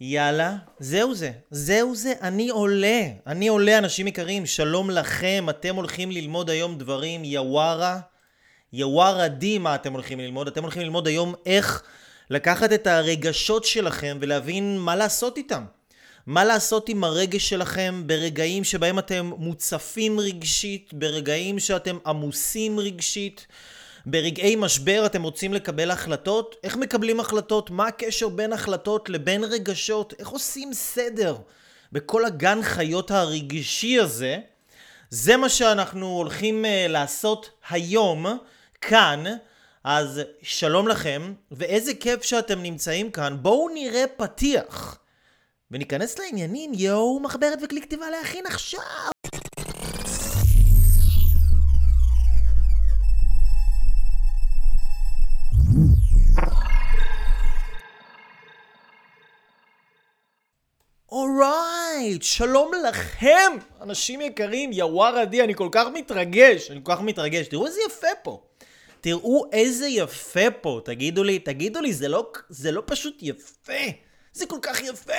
יאללה, זהו זה. זהו זה, אני עולה. אני עולה, אנשים יקרים, שלום לכם. אתם הולכים ללמוד היום דברים, יווארה. יווארה די מה אתם הולכים ללמוד. אתם הולכים ללמוד היום איך לקחת את הרגשות שלכם ולהבין מה לעשות איתם. מה לעשות עם הרגש שלכם ברגעים שבהם אתם מוצפים רגשית, ברגעים שאתם עמוסים רגשית. ברגעי משבר אתם רוצים לקבל החלטות? איך מקבלים החלטות? מה הקשר בין החלטות לבין רגשות? איך עושים סדר בכל הגן חיות הרגשי הזה? זה מה שאנחנו הולכים uh, לעשות היום, כאן. אז שלום לכם, ואיזה כיף שאתם נמצאים כאן. בואו נראה פתיח. וניכנס לעניינים, יואו, מחברת וכלי כתיבה להכין עכשיו! אורייט, שלום לכם, אנשים יקרים, יוואר עדי, אני כל כך מתרגש, אני כל כך מתרגש. תראו איזה יפה פה. תראו איזה יפה פה, תגידו לי, תגידו לי, זה לא, זה לא פשוט יפה, זה כל כך יפה.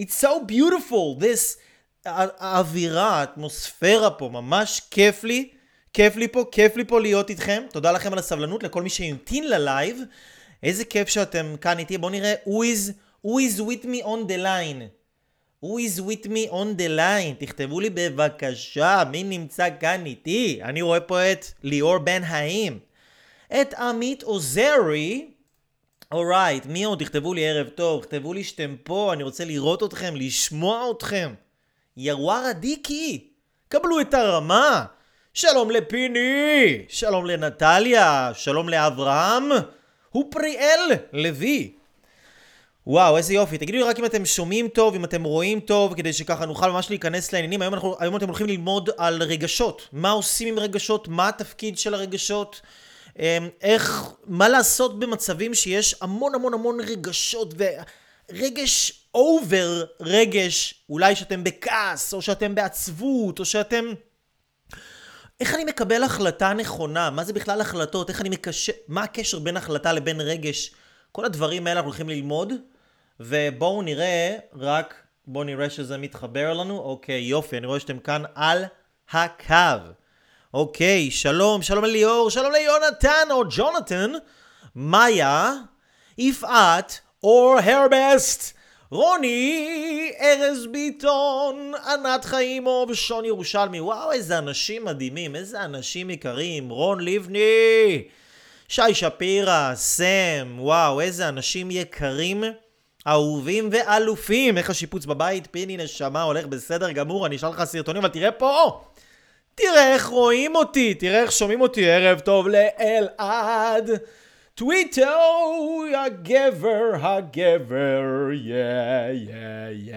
It's so beautiful, this, האווירה, האטמוספירה פה, ממש כיף לי, כיף לי פה, כיף לי פה להיות איתכם. תודה לכם על הסבלנות, לכל מי שהמתין ללייב. איזה כיף שאתם כאן איתי, בואו נראה, who is... Who is with me on the line? Who is with me on the line? תכתבו לי בבקשה, מי נמצא כאן איתי? אני רואה פה את ליאור בן האם. את עמית עוזרי. אורייט, מי עוד? תכתבו לי ערב טוב, תכתבו לי שאתם פה, אני רוצה לראות אתכם, לשמוע אתכם. ירווארה דיקי, קבלו את הרמה. שלום לפיני, שלום לנטליה, שלום לאברהם, הוא פריאל לוי. וואו, איזה יופי. תגידו לי רק אם אתם שומעים טוב, אם אתם רואים טוב, כדי שככה נוכל ממש להיכנס לעניינים. היום, אנחנו, היום אתם הולכים ללמוד על רגשות. מה עושים עם רגשות, מה התפקיד של הרגשות, אמ, איך, מה לעשות במצבים שיש המון המון המון רגשות, ורגש אובר רגש, אולי שאתם בכעס, או שאתם בעצבות, או שאתם... איך אני מקבל החלטה נכונה? מה זה בכלל החלטות? איך אני מקשר... מה הקשר בין החלטה לבין רגש? כל הדברים האלה אנחנו הולכים ללמוד. ובואו נראה, רק בואו נראה שזה מתחבר לנו. אוקיי, יופי, אני רואה שאתם כאן על הקו. אוקיי, שלום, שלום לליאור, שלום ליונתן או ג'ונתן, מאיה, יפעת, אור הרבסט, רוני, ארז ביטון, ענת חיימוב, שון ירושלמי. וואו, איזה אנשים מדהימים, איזה אנשים יקרים. רון לבני, שי שפירא, סם, וואו, איזה אנשים יקרים. אהובים ואלופים. איך השיפוץ בבית? פיני נשמה, הולך בסדר גמור, אני אשאל לך סרטונים, אבל תראה פה! תראה איך רואים אותי, תראה איך שומעים אותי. ערב טוב לאלעד. טוויטר, הגבר, הגבר, יא, יא, יא.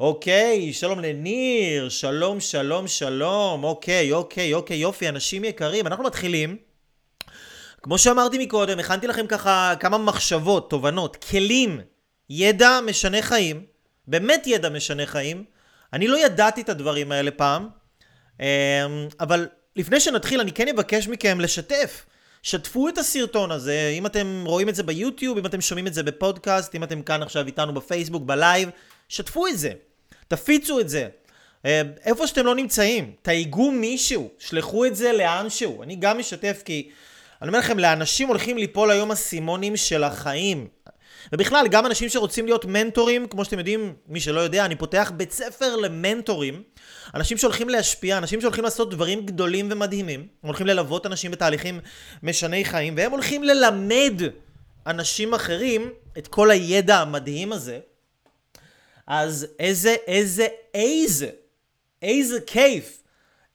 אוקיי, שלום לניר, שלום, שלום, שלום. אוקיי, אוקיי, אוקיי, יופי, אנשים יקרים. אנחנו מתחילים. כמו שאמרתי מקודם, הכנתי לכם ככה כמה מחשבות, תובנות, כלים, ידע משנה חיים, באמת ידע משנה חיים. אני לא ידעתי את הדברים האלה פעם, אמ, אבל לפני שנתחיל אני כן אבקש מכם לשתף. שתפו את הסרטון הזה, אם אתם רואים את זה ביוטיוב, אם אתם שומעים את זה בפודקאסט, אם אתם כאן עכשיו איתנו בפייסבוק, בלייב, שתפו את זה, תפיצו את זה. אמ, איפה שאתם לא נמצאים, תייגו מישהו, שלחו את זה לאנשהו. אני גם משתף כי אני אומר לכם, לאנשים הולכים ליפול היום אסימונים של החיים. ובכלל, גם אנשים שרוצים להיות מנטורים, כמו שאתם יודעים, מי שלא יודע, אני פותח בית ספר למנטורים. אנשים שהולכים להשפיע, אנשים שהולכים לעשות דברים גדולים ומדהימים. הם הולכים ללוות אנשים בתהליכים משני חיים, והם הולכים ללמד אנשים אחרים את כל הידע המדהים הזה. אז איזה, איזה, איזה, איזה כיף,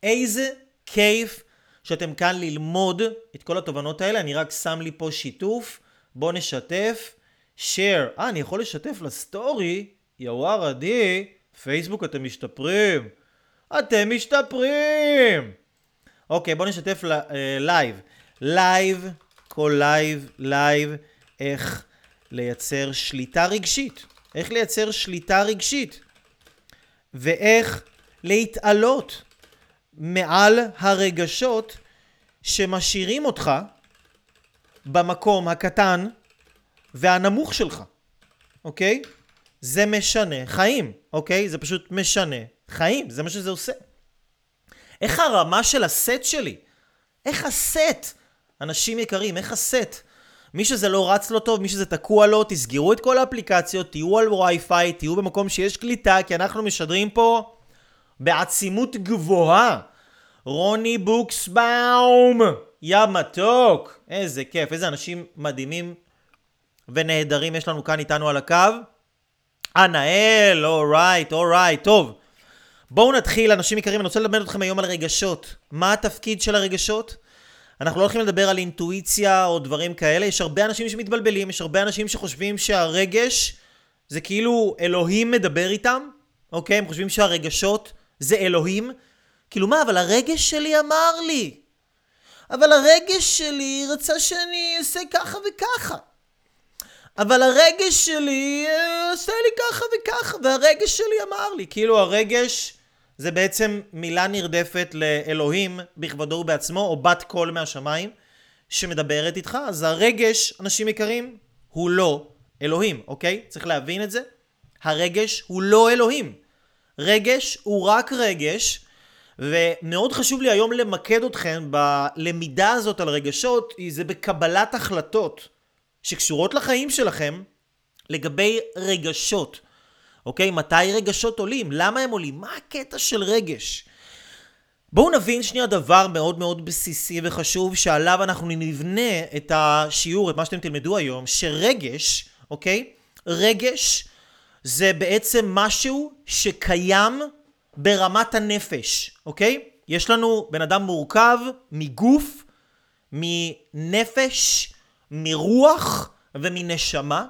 איזה כיף שאתם כאן ללמוד את כל התובנות האלה. אני רק שם לי פה שיתוף. בואו נשתף. Share. אה, אני יכול לשתף לסטורי? יוואר עדי. פייסבוק אתם משתפרים. אתם משתפרים! אוקיי, בואו נשתף לייב. לייב, כל לייב, לייב, איך לייצר שליטה רגשית. איך לייצר שליטה רגשית. ואיך להתעלות. מעל הרגשות שמשאירים אותך במקום הקטן והנמוך שלך. אוקיי? זה משנה חיים, אוקיי? זה פשוט משנה חיים, זה מה שזה עושה. איך הרמה של הסט שלי? איך הסט? אנשים יקרים, איך הסט? מי שזה לא רץ לו טוב, מי שזה תקוע לו, תסגרו את כל האפליקציות, תהיו על וי-פיי, תהיו במקום שיש קליטה, כי אנחנו משדרים פה בעצימות גבוהה. רוני בוקסבאום, יא מתוק, איזה כיף, איזה אנשים מדהימים ונהדרים יש לנו כאן איתנו על הקו. ענאל, אורייט, אורייט, טוב. בואו נתחיל, אנשים יקרים, אני רוצה ללמד אתכם היום על רגשות. מה התפקיד של הרגשות? אנחנו לא הולכים לדבר על אינטואיציה או דברים כאלה, יש הרבה אנשים שמתבלבלים, יש הרבה אנשים שחושבים שהרגש זה כאילו אלוהים מדבר איתם, אוקיי? הם חושבים שהרגשות זה אלוהים. כאילו מה, אבל הרגש שלי אמר לי. אבל הרגש שלי רצה שאני אעשה ככה וככה. אבל הרגש שלי אה, עושה לי ככה וככה, והרגש שלי אמר לי. כאילו הרגש זה בעצם מילה נרדפת לאלוהים בכבודו ובעצמו, או בת קול מהשמיים, שמדברת איתך. אז הרגש, אנשים יקרים, הוא לא אלוהים, אוקיי? צריך להבין את זה. הרגש הוא לא אלוהים. רגש הוא רק רגש, ומאוד חשוב לי היום למקד אתכם בלמידה הזאת על רגשות, זה בקבלת החלטות שקשורות לחיים שלכם לגבי רגשות. אוקיי? מתי רגשות עולים? למה הם עולים? מה הקטע של רגש? בואו נבין שנייה דבר מאוד מאוד בסיסי וחשוב שעליו אנחנו נבנה את השיעור, את מה שאתם תלמדו היום, שרגש, אוקיי? רגש זה בעצם משהו שקיים ברמת הנפש, אוקיי? יש לנו בן אדם מורכב מגוף, מנפש, מרוח ומנשמה.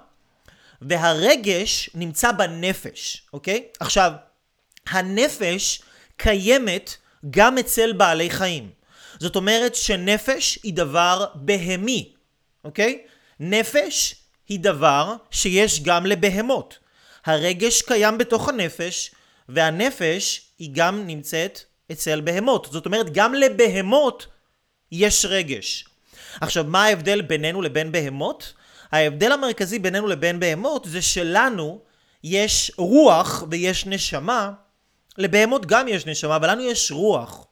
והרגש נמצא בנפש, אוקיי? עכשיו, הנפש קיימת גם אצל בעלי חיים. זאת אומרת שנפש היא דבר בהמי, אוקיי? נפש היא דבר שיש גם לבהמות. הרגש קיים בתוך הנפש, והנפש היא גם נמצאת אצל בהמות. זאת אומרת, גם לבהמות יש רגש. עכשיו, מה ההבדל בינינו לבין בהמות? ההבדל המרכזי בינינו לבין בהמות זה שלנו יש רוח ויש נשמה, לבהמות גם יש נשמה, אבל לנו יש רוח.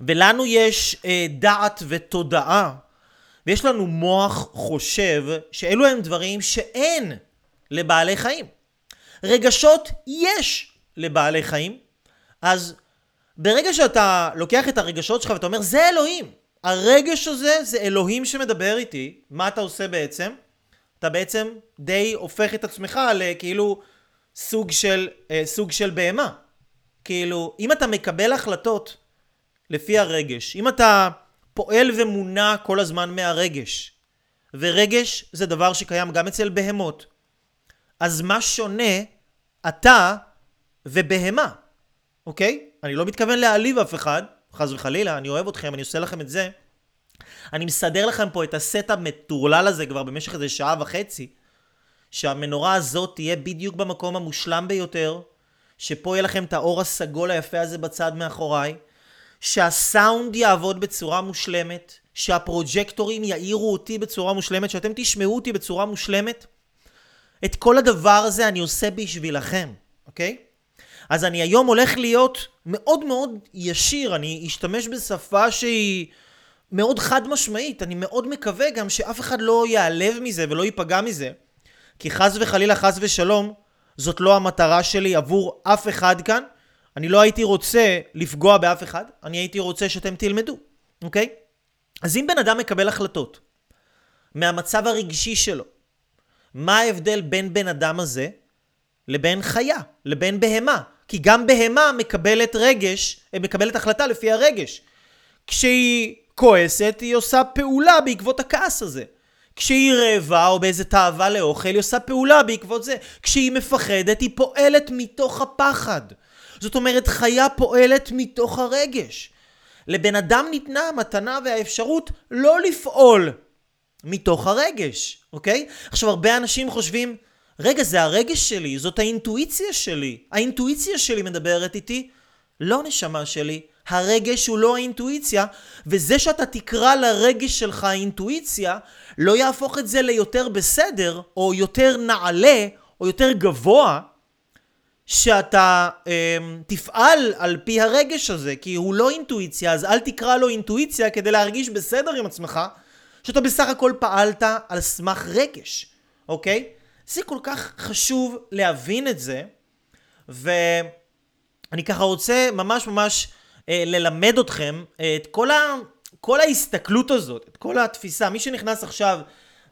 ולנו יש אה, דעת ותודעה, ויש לנו מוח חושב, שאלו הם דברים שאין לבעלי חיים. רגשות יש לבעלי חיים, אז ברגע שאתה לוקח את הרגשות שלך ואתה אומר, זה אלוהים, הרגש הזה זה אלוהים שמדבר איתי, מה אתה עושה בעצם? אתה בעצם די הופך את עצמך לכאילו סוג של, אה, סוג של בהמה. כאילו, אם אתה מקבל החלטות לפי הרגש, אם אתה פועל ומונע כל הזמן מהרגש, ורגש זה דבר שקיים גם אצל בהמות, אז מה שונה אתה ובהמה, אוקיי? אני לא מתכוון להעליב אף אחד, חס וחלילה, אני אוהב אתכם, אני עושה לכם את זה. אני מסדר לכם פה את הסט המטורלל הזה כבר במשך איזה שעה וחצי, שהמנורה הזאת תהיה בדיוק במקום המושלם ביותר, שפה יהיה לכם את האור הסגול היפה הזה בצד מאחוריי, שהסאונד יעבוד בצורה מושלמת, שהפרוג'קטורים יאירו אותי בצורה מושלמת, שאתם תשמעו אותי בצורה מושלמת. את כל הדבר הזה אני עושה בשבילכם, אוקיי? אז אני היום הולך להיות מאוד מאוד ישיר, אני אשתמש בשפה שהיא מאוד חד משמעית, אני מאוד מקווה גם שאף אחד לא ייעלב מזה ולא ייפגע מזה, כי חס וחלילה חס ושלום, זאת לא המטרה שלי עבור אף אחד כאן, אני לא הייתי רוצה לפגוע באף אחד, אני הייתי רוצה שאתם תלמדו, אוקיי? אז אם בן אדם מקבל החלטות מהמצב הרגשי שלו, מה ההבדל בין בן אדם הזה לבין חיה, לבין בהמה? כי גם בהמה מקבלת רגש, אה, מקבלת החלטה לפי הרגש. כשהיא כועסת, היא עושה פעולה בעקבות הכעס הזה. כשהיא רעבה או באיזה תאווה לאוכל, היא עושה פעולה בעקבות זה. כשהיא מפחדת, היא פועלת מתוך הפחד. זאת אומרת, חיה פועלת מתוך הרגש. לבן אדם ניתנה המתנה והאפשרות לא לפעול מתוך הרגש, אוקיי? עכשיו, הרבה אנשים חושבים, רגע, זה הרגש שלי, זאת האינטואיציה שלי. האינטואיציה שלי מדברת איתי. לא נשמה שלי, הרגש הוא לא האינטואיציה, וזה שאתה תקרא לרגש שלך אינטואיציה, לא יהפוך את זה ליותר בסדר, או יותר נעלה, או יותר גבוה, שאתה אה, תפעל על פי הרגש הזה, כי הוא לא אינטואיציה, אז אל תקרא לו אינטואיציה כדי להרגיש בסדר עם עצמך, שאתה בסך הכל פעלת על סמך רגש, אוקיי? זה כל כך חשוב להבין את זה, ואני ככה רוצה ממש ממש אה, ללמד אתכם אה, את כל, ה, כל ההסתכלות הזאת, את כל התפיסה. מי שנכנס עכשיו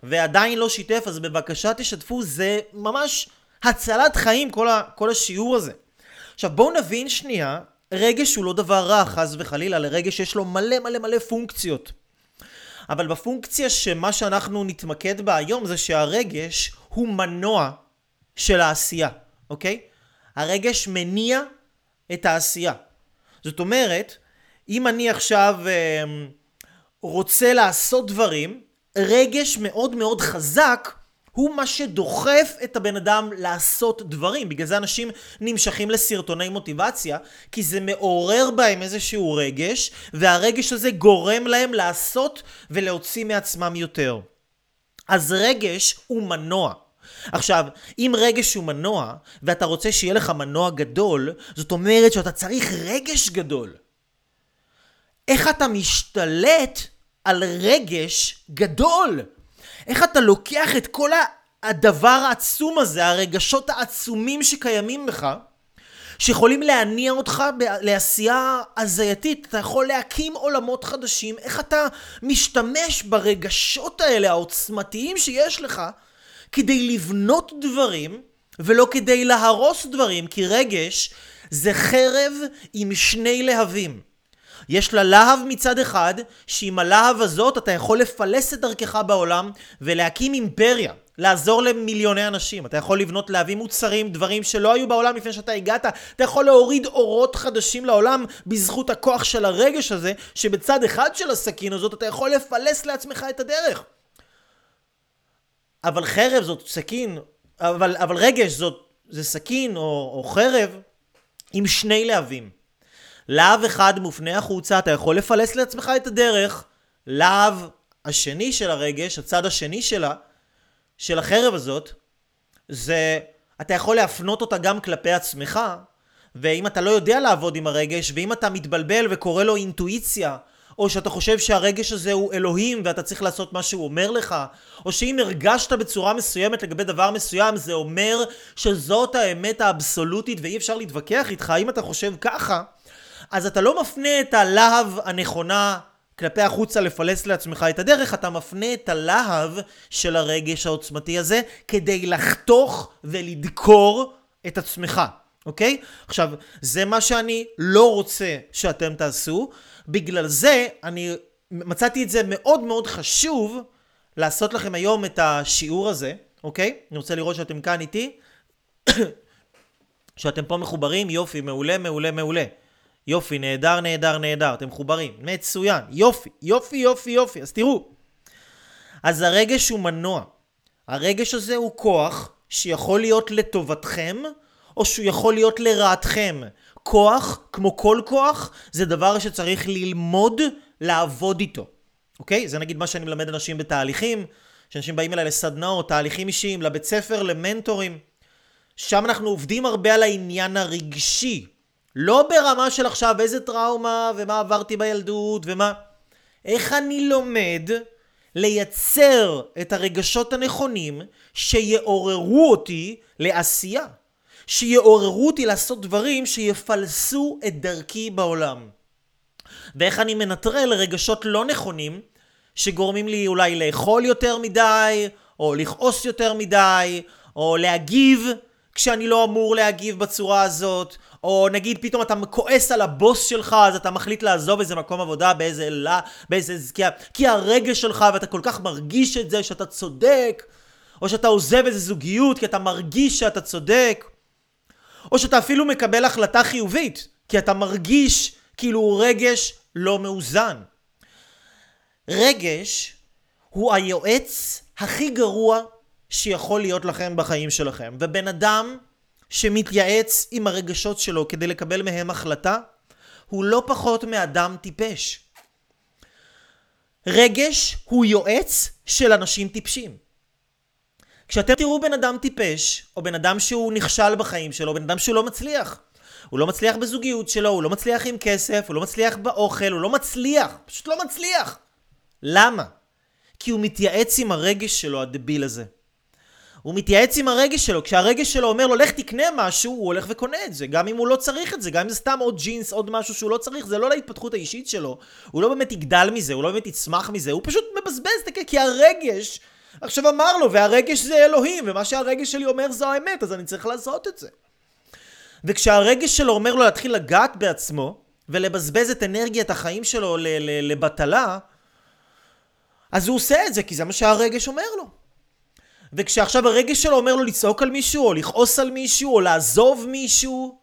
ועדיין לא שיתף, אז בבקשה תשתפו, זה ממש הצלת חיים, כל, ה, כל השיעור הזה. עכשיו בואו נבין שנייה, רגש הוא לא דבר רע, חס וחלילה, לרגש יש לו מלא מלא מלא פונקציות. אבל בפונקציה שמה שאנחנו נתמקד בה היום זה שהרגש הוא מנוע של העשייה, אוקיי? הרגש מניע את העשייה. זאת אומרת, אם אני עכשיו אה, רוצה לעשות דברים, רגש מאוד מאוד חזק הוא מה שדוחף את הבן אדם לעשות דברים. בגלל זה אנשים נמשכים לסרטוני מוטיבציה, כי זה מעורר בהם איזשהו רגש, והרגש הזה גורם להם לעשות ולהוציא מעצמם יותר. אז רגש הוא מנוע. עכשיו, אם רגש הוא מנוע, ואתה רוצה שיהיה לך מנוע גדול, זאת אומרת שאתה צריך רגש גדול. איך אתה משתלט על רגש גדול? איך אתה לוקח את כל הדבר העצום הזה, הרגשות העצומים שקיימים בך, שיכולים להניע אותך לעשייה הזייתית, אתה יכול להקים עולמות חדשים, איך אתה משתמש ברגשות האלה העוצמתיים שיש לך כדי לבנות דברים ולא כדי להרוס דברים, כי רגש זה חרב עם שני להבים. יש לה להב מצד אחד, שעם הלהב הזאת אתה יכול לפלס את דרכך בעולם ולהקים אימפריה, לעזור למיליוני אנשים. אתה יכול לבנות להבים מוצרים, דברים שלא היו בעולם לפני שאתה הגעת. אתה יכול להוריד אורות חדשים לעולם בזכות הכוח של הרגש הזה, שבצד אחד של הסכין הזאת אתה יכול לפלס לעצמך את הדרך. אבל חרב זאת סכין, אבל, אבל רגש זאת, זה סכין או, או חרב עם שני להבים. להב אחד מופנה החוצה, אתה יכול לפלס לעצמך את הדרך. להב השני של הרגש, הצד השני שלה, של החרב הזאת, זה, אתה יכול להפנות אותה גם כלפי עצמך, ואם אתה לא יודע לעבוד עם הרגש, ואם אתה מתבלבל וקורא לו אינטואיציה, או שאתה חושב שהרגש הזה הוא אלוהים ואתה צריך לעשות מה שהוא אומר לך, או שאם הרגשת בצורה מסוימת לגבי דבר מסוים, זה אומר שזאת האמת האבסולוטית ואי אפשר להתווכח איתך, אם אתה חושב ככה, אז אתה לא מפנה את הלהב הנכונה כלפי החוצה לפלס לעצמך את הדרך, אתה מפנה את הלהב של הרגש העוצמתי הזה כדי לחתוך ולדקור את עצמך, אוקיי? עכשיו, זה מה שאני לא רוצה שאתם תעשו, בגלל זה אני מצאתי את זה מאוד מאוד חשוב לעשות לכם היום את השיעור הזה, אוקיי? אני רוצה לראות שאתם כאן איתי, שאתם פה מחוברים, יופי, מעולה, מעולה, מעולה. יופי, נהדר, נהדר, נהדר, אתם מחוברים, מצוין, יופי, יופי, יופי, יופי, אז תראו. אז הרגש הוא מנוע. הרגש הזה הוא כוח שיכול להיות לטובתכם, או שהוא יכול להיות לרעתכם. כוח, כמו כל כוח, זה דבר שצריך ללמוד לעבוד איתו. אוקיי? זה נגיד מה שאני מלמד אנשים בתהליכים, שאנשים באים אליי לסדנאות, תהליכים אישיים, לבית ספר, למנטורים. שם אנחנו עובדים הרבה על העניין הרגשי. לא ברמה של עכשיו איזה טראומה ומה עברתי בילדות ומה... איך אני לומד לייצר את הרגשות הנכונים שיעוררו אותי לעשייה. שיעוררו אותי לעשות דברים שיפלסו את דרכי בעולם. ואיך אני מנטרל רגשות לא נכונים שגורמים לי אולי לאכול יותר מדי, או לכעוס יותר מדי, או להגיב כשאני לא אמור להגיב בצורה הזאת, או נגיד פתאום אתה כועס על הבוס שלך, אז אתה מחליט לעזוב איזה מקום עבודה באיזה לא, באיזה... כי, כי הרגש שלך ואתה כל כך מרגיש את זה שאתה צודק, או שאתה עוזב איזה זוגיות כי אתה מרגיש שאתה צודק, או שאתה אפילו מקבל החלטה חיובית, כי אתה מרגיש כאילו רגש לא מאוזן. רגש הוא היועץ הכי גרוע שיכול להיות לכם בחיים שלכם. ובן אדם שמתייעץ עם הרגשות שלו כדי לקבל מהם החלטה, הוא לא פחות מאדם טיפש. רגש הוא יועץ של אנשים טיפשים. כשאתם תראו בן אדם טיפש, או בן אדם שהוא נכשל בחיים שלו, בן אדם שהוא לא מצליח. הוא לא מצליח בזוגיות שלו, הוא לא מצליח עם כסף, הוא לא מצליח באוכל, הוא לא מצליח. פשוט לא מצליח. למה? כי הוא מתייעץ עם הרגש שלו, הדביל הזה. הוא מתייעץ עם הרגש שלו, כשהרגש שלו אומר לו לך תקנה משהו, הוא הולך וקונה את זה, גם אם הוא לא צריך את זה, גם אם זה סתם עוד ג'ינס, עוד משהו שהוא לא צריך, זה לא להתפתחות האישית שלו, הוא לא באמת יגדל מזה, הוא לא באמת יצמח מזה, הוא פשוט מבזבז את זה, כי הרגש עכשיו אמר לו, והרגש זה אלוהים, ומה שהרגש שלי אומר זו האמת, אז אני צריך לעשות את זה. וכשהרגש שלו אומר לו להתחיל לגעת בעצמו, ולבזבז את אנרגיית החיים שלו לבטלה, אז הוא עושה את זה, כי זה מה שהרגש אומר לו. וכשעכשיו הרגש שלו אומר לו לצעוק על מישהו, או לכעוס על מישהו, או לעזוב מישהו,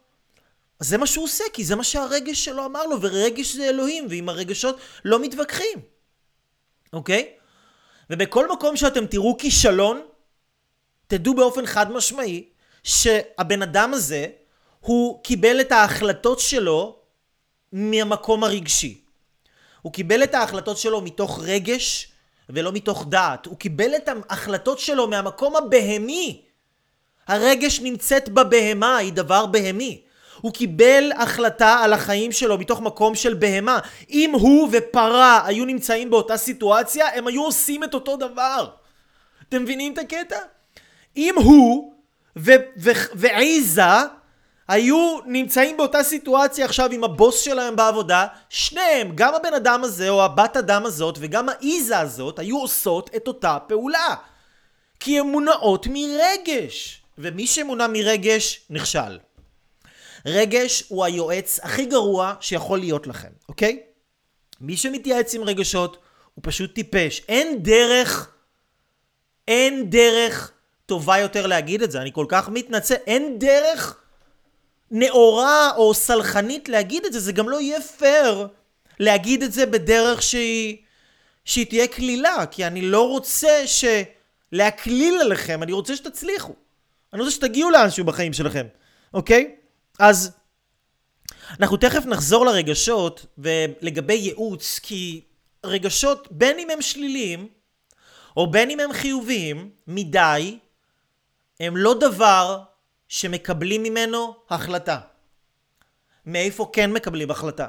אז זה מה שהוא עושה, כי זה מה שהרגש שלו אמר לו, ורגש זה אלוהים, ועם הרגשות לא מתווכחים, אוקיי? ובכל מקום שאתם תראו כישלון, תדעו באופן חד משמעי שהבן אדם הזה, הוא קיבל את ההחלטות שלו מהמקום הרגשי. הוא קיבל את ההחלטות שלו מתוך רגש ולא מתוך דעת. הוא קיבל את ההחלטות שלו מהמקום הבהמי. הרגש נמצאת בבהמה, היא דבר בהמי. הוא קיבל החלטה על החיים שלו מתוך מקום של בהמה. אם הוא ופרה היו נמצאים באותה סיטואציה, הם היו עושים את אותו דבר. אתם מבינים את הקטע? אם הוא ועיזה היו נמצאים באותה סיטואציה עכשיו עם הבוס שלהם בעבודה, שניהם, גם הבן אדם הזה או הבת אדם הזאת וגם העיזה הזאת, היו עושות את אותה פעולה. כי הן מונעות מרגש. ומי שמונע מרגש, נכשל. רגש הוא היועץ הכי גרוע שיכול להיות לכם, אוקיי? מי שמתייעץ עם רגשות הוא פשוט טיפש. אין דרך, אין דרך טובה יותר להגיד את זה. אני כל כך מתנצל. אין דרך נאורה או סלחנית להגיד את זה. זה גם לא יהיה פייר להגיד את זה בדרך שהיא, שהיא תהיה קלילה. כי אני לא רוצה ש... להקליל עליכם, אני רוצה שתצליחו. אני רוצה שתגיעו לאנשהו בחיים שלכם, אוקיי? אז אנחנו תכף נחזור לרגשות ולגבי ייעוץ, כי רגשות, בין אם הם שליליים או בין אם הם חיוביים מדי, הם לא דבר שמקבלים ממנו החלטה. מאיפה כן מקבלים החלטה?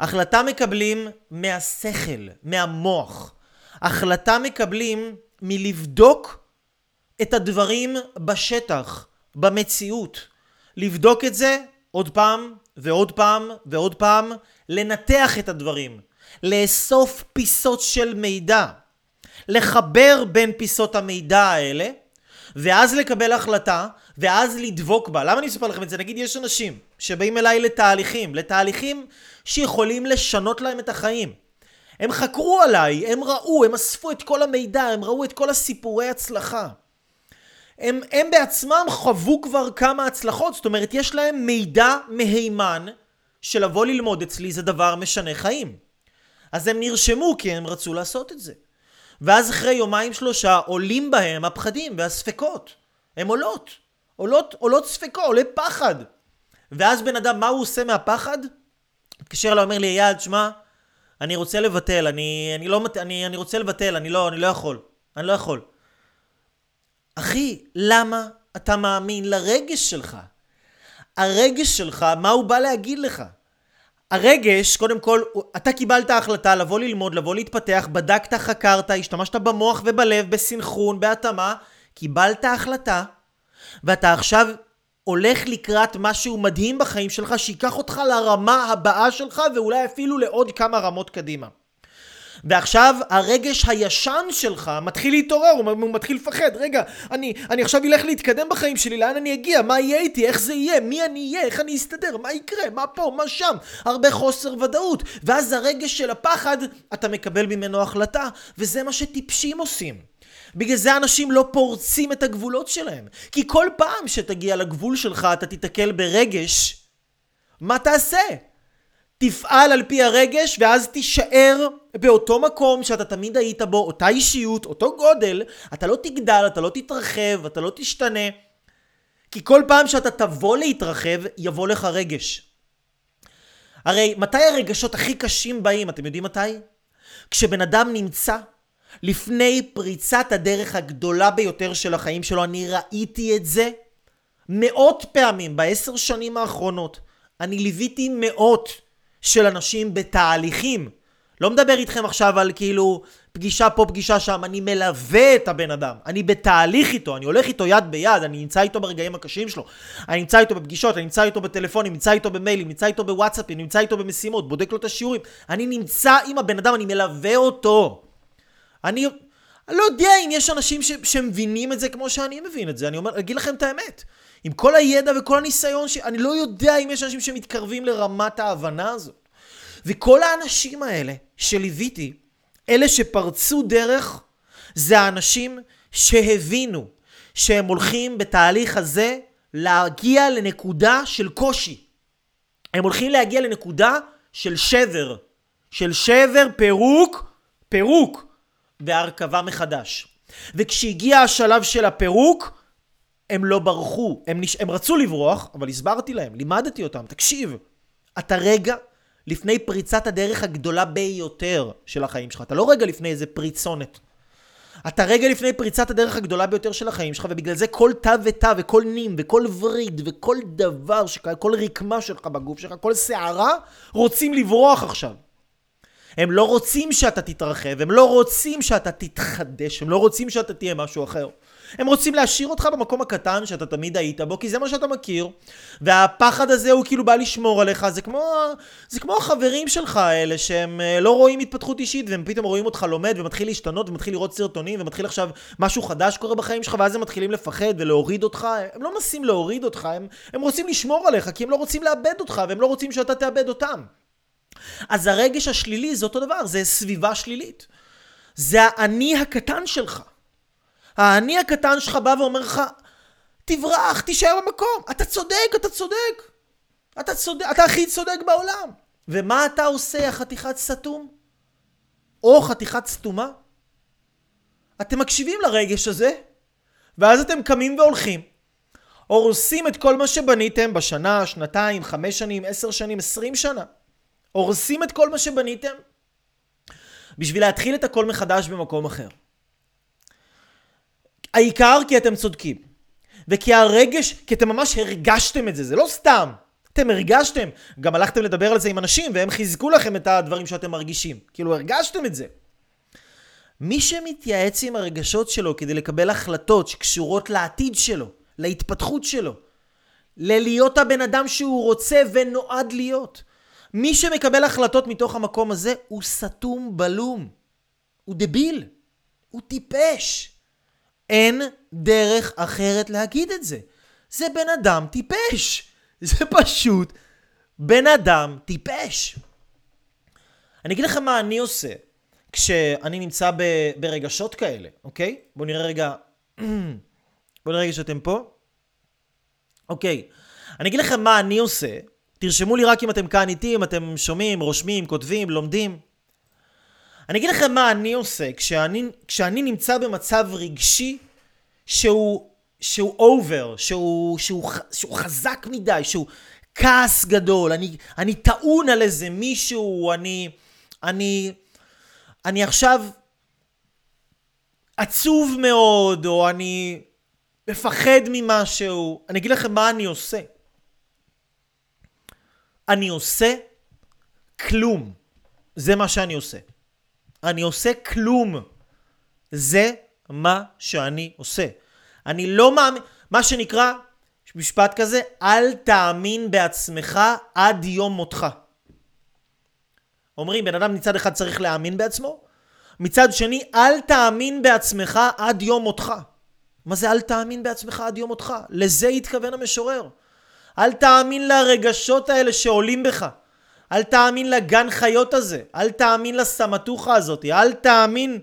החלטה מקבלים מהשכל, מהמוח. החלטה מקבלים מלבדוק את הדברים בשטח, במציאות. לבדוק את זה עוד פעם ועוד פעם ועוד פעם, לנתח את הדברים, לאסוף פיסות של מידע, לחבר בין פיסות המידע האלה, ואז לקבל החלטה, ואז לדבוק בה. למה אני אספר לכם את זה? נגיד יש אנשים שבאים אליי לתהליכים, לתהליכים שיכולים לשנות להם את החיים. הם חקרו עליי, הם ראו, הם אספו את כל המידע, הם ראו את כל הסיפורי הצלחה. הם, הם בעצמם חוו כבר כמה הצלחות, זאת אומרת, יש להם מידע מהימן שלבוא ללמוד אצלי זה דבר משנה חיים. אז הם נרשמו כי הם רצו לעשות את זה. ואז אחרי יומיים שלושה עולים בהם הפחדים והספקות. הם עולות. עולות, עולות ספקות, עולה פחד. ואז בן אדם, מה הוא עושה מהפחד? מתקשר אליי, אומר לי, אייל, תשמע, אני רוצה לבטל, אני, אני לא, אני, אני רוצה לבטל, אני לא, אני לא יכול. אני לא יכול. אחי, למה אתה מאמין לרגש שלך? הרגש שלך, מה הוא בא להגיד לך? הרגש, קודם כל, אתה קיבלת החלטה לבוא ללמוד, לבוא להתפתח, בדקת, חקרת, השתמשת במוח ובלב, בסנכרון, בהתאמה, קיבלת החלטה, ואתה עכשיו הולך לקראת משהו מדהים בחיים שלך, שייקח אותך לרמה הבאה שלך, ואולי אפילו לעוד כמה רמות קדימה. ועכשיו הרגש הישן שלך מתחיל להתעורר, הוא, הוא מתחיל לפחד. רגע, אני, אני עכשיו אלך להתקדם בחיים שלי, לאן אני אגיע? מה יהיה איתי? איך זה יהיה? מי אני אהיה? איך אני אסתדר? מה יקרה? מה פה? מה שם? הרבה חוסר ודאות. ואז הרגש של הפחד, אתה מקבל ממנו החלטה, וזה מה שטיפשים עושים. בגלל זה אנשים לא פורצים את הגבולות שלהם. כי כל פעם שתגיע לגבול שלך אתה תיתקל ברגש, מה תעשה? תפעל על פי הרגש ואז תישאר באותו מקום שאתה תמיד היית בו, אותה אישיות, אותו גודל, אתה לא תגדל, אתה לא תתרחב, אתה לא תשתנה. כי כל פעם שאתה תבוא להתרחב, יבוא לך רגש. הרי מתי הרגשות הכי קשים באים? אתם יודעים מתי? כשבן אדם נמצא לפני פריצת הדרך הגדולה ביותר של החיים שלו, אני ראיתי את זה מאות פעמים בעשר שנים האחרונות. אני ליוויתי מאות של אנשים בתהליכים. לא מדבר איתכם עכשיו על כאילו פגישה פה, פגישה שם, אני מלווה את הבן אדם. אני בתהליך איתו, אני הולך איתו יד ביד, אני נמצא איתו ברגעים הקשים שלו. אני נמצא איתו בפגישות, אני נמצא איתו בטלפונים, נמצא איתו במיילים, נמצא איתו בוואטסאפים, נמצא איתו במשימות, בודק לו את השיעורים. אני נמצא עם הבן אדם, אני מלווה אותו. אני... לא יודע אם יש אנשים ש... שמבינים את זה כמו שאני מבין את זה, אני אומר, אגיד לכם את האמת. עם כל הידע וכל הניסיון, ש... אני לא יודע אם יש אנשים שמתקרבים לרמת ההבנה הזאת. וכל האנשים האלה שליוויתי, אלה שפרצו דרך, זה האנשים שהבינו שהם הולכים בתהליך הזה להגיע לנקודה של קושי. הם הולכים להגיע לנקודה של שבר. של שבר, פירוק, פירוק, והרכבה מחדש. וכשהגיע השלב של הפירוק, הם לא ברחו. הם, נש... הם רצו לברוח, אבל הסברתי להם, לימדתי אותם, תקשיב, אתה רגע לפני פריצת הדרך הגדולה ביותר של החיים שלך. אתה לא רגע לפני איזה פריצונת. אתה רגע לפני פריצת הדרך הגדולה ביותר של החיים שלך, ובגלל זה כל תא ותא וכל נים וכל וריד וכל דבר, שכל, כל רקמה שלך בגוף שלך, כל שערה, רוצים לברוח עכשיו. הם לא רוצים שאתה תתרחב, הם לא רוצים שאתה תתחדש, הם לא רוצים שאתה תהיה משהו אחר. הם רוצים להשאיר אותך במקום הקטן שאתה תמיד היית בו, כי זה מה שאתה מכיר. והפחד הזה הוא כאילו בא לשמור עליך, זה כמו, זה כמו החברים שלך האלה שהם אה, לא רואים התפתחות אישית, והם פתאום רואים אותך לומד ומתחיל להשתנות ומתחיל לראות סרטונים ומתחיל עכשיו משהו חדש קורה בחיים שלך, ואז הם מתחילים לפחד ולהוריד אותך. הם לא מנסים להוריד אותך, הם, הם רוצים לשמור עליך, כי הם לא רוצים לאבד אותך, והם לא רוצים שאתה תאבד אותם. אז הרגש השלילי זה אותו דבר, זה סביבה שלילית. זה האני הקטן שלך. האני הקטן שלך בא ואומר לך, תברח, תישאר במקום. אתה צודק, אתה צודק. אתה צודק, אתה הכי צודק בעולם. ומה אתה עושה, החתיכת סתום? או חתיכת סתומה? אתם מקשיבים לרגש הזה, ואז אתם קמים והולכים, הורסים את כל מה שבניתם בשנה, שנתיים, חמש שנים, עשר שנים, עשרים שנה. הורסים את כל מה שבניתם בשביל להתחיל את הכל מחדש במקום אחר. העיקר כי אתם צודקים. וכי הרגש, כי אתם ממש הרגשתם את זה, זה לא סתם. אתם הרגשתם, גם הלכתם לדבר על זה עם אנשים והם חיזקו לכם את הדברים שאתם מרגישים. כאילו הרגשתם את זה. מי שמתייעץ עם הרגשות שלו כדי לקבל החלטות שקשורות לעתיד שלו, להתפתחות שלו, ללהיות הבן אדם שהוא רוצה ונועד להיות, מי שמקבל החלטות מתוך המקום הזה הוא סתום בלום. הוא דביל. הוא טיפש. אין דרך אחרת להגיד את זה. זה בן אדם טיפש. זה פשוט בן אדם טיפש. אני אגיד לכם מה אני עושה כשאני נמצא ב, ברגשות כאלה, אוקיי? בואו נראה רגע... בואו נראה רגע שאתם פה. אוקיי. אני אגיד לכם מה אני עושה תרשמו לי רק אם אתם כאן איתי, אם אתם שומעים, רושמים, כותבים, לומדים. אני אגיד לכם מה אני עושה כשאני, כשאני נמצא במצב רגשי שהוא, שהוא אובר, שהוא, שהוא, שהוא חזק מדי, שהוא כעס גדול, אני, אני טעון על איזה מישהו, אני, אני, אני עכשיו עצוב מאוד, או אני מפחד ממשהו. אני אגיד לכם מה אני עושה. אני עושה כלום. זה מה שאני עושה. אני עושה כלום. זה מה שאני עושה. אני לא מאמין, מה שנקרא, משפט כזה, אל תאמין בעצמך עד יום מותך. אומרים, בן אדם מצד אחד צריך להאמין בעצמו, מצד שני, אל תאמין בעצמך עד יום מותך. מה זה אל תאמין בעצמך עד יום מותך? לזה התכוון המשורר. אל תאמין לרגשות האלה שעולים בך. אל תאמין לגן חיות הזה. אל תאמין לסמטוחה הזאת. אל תאמין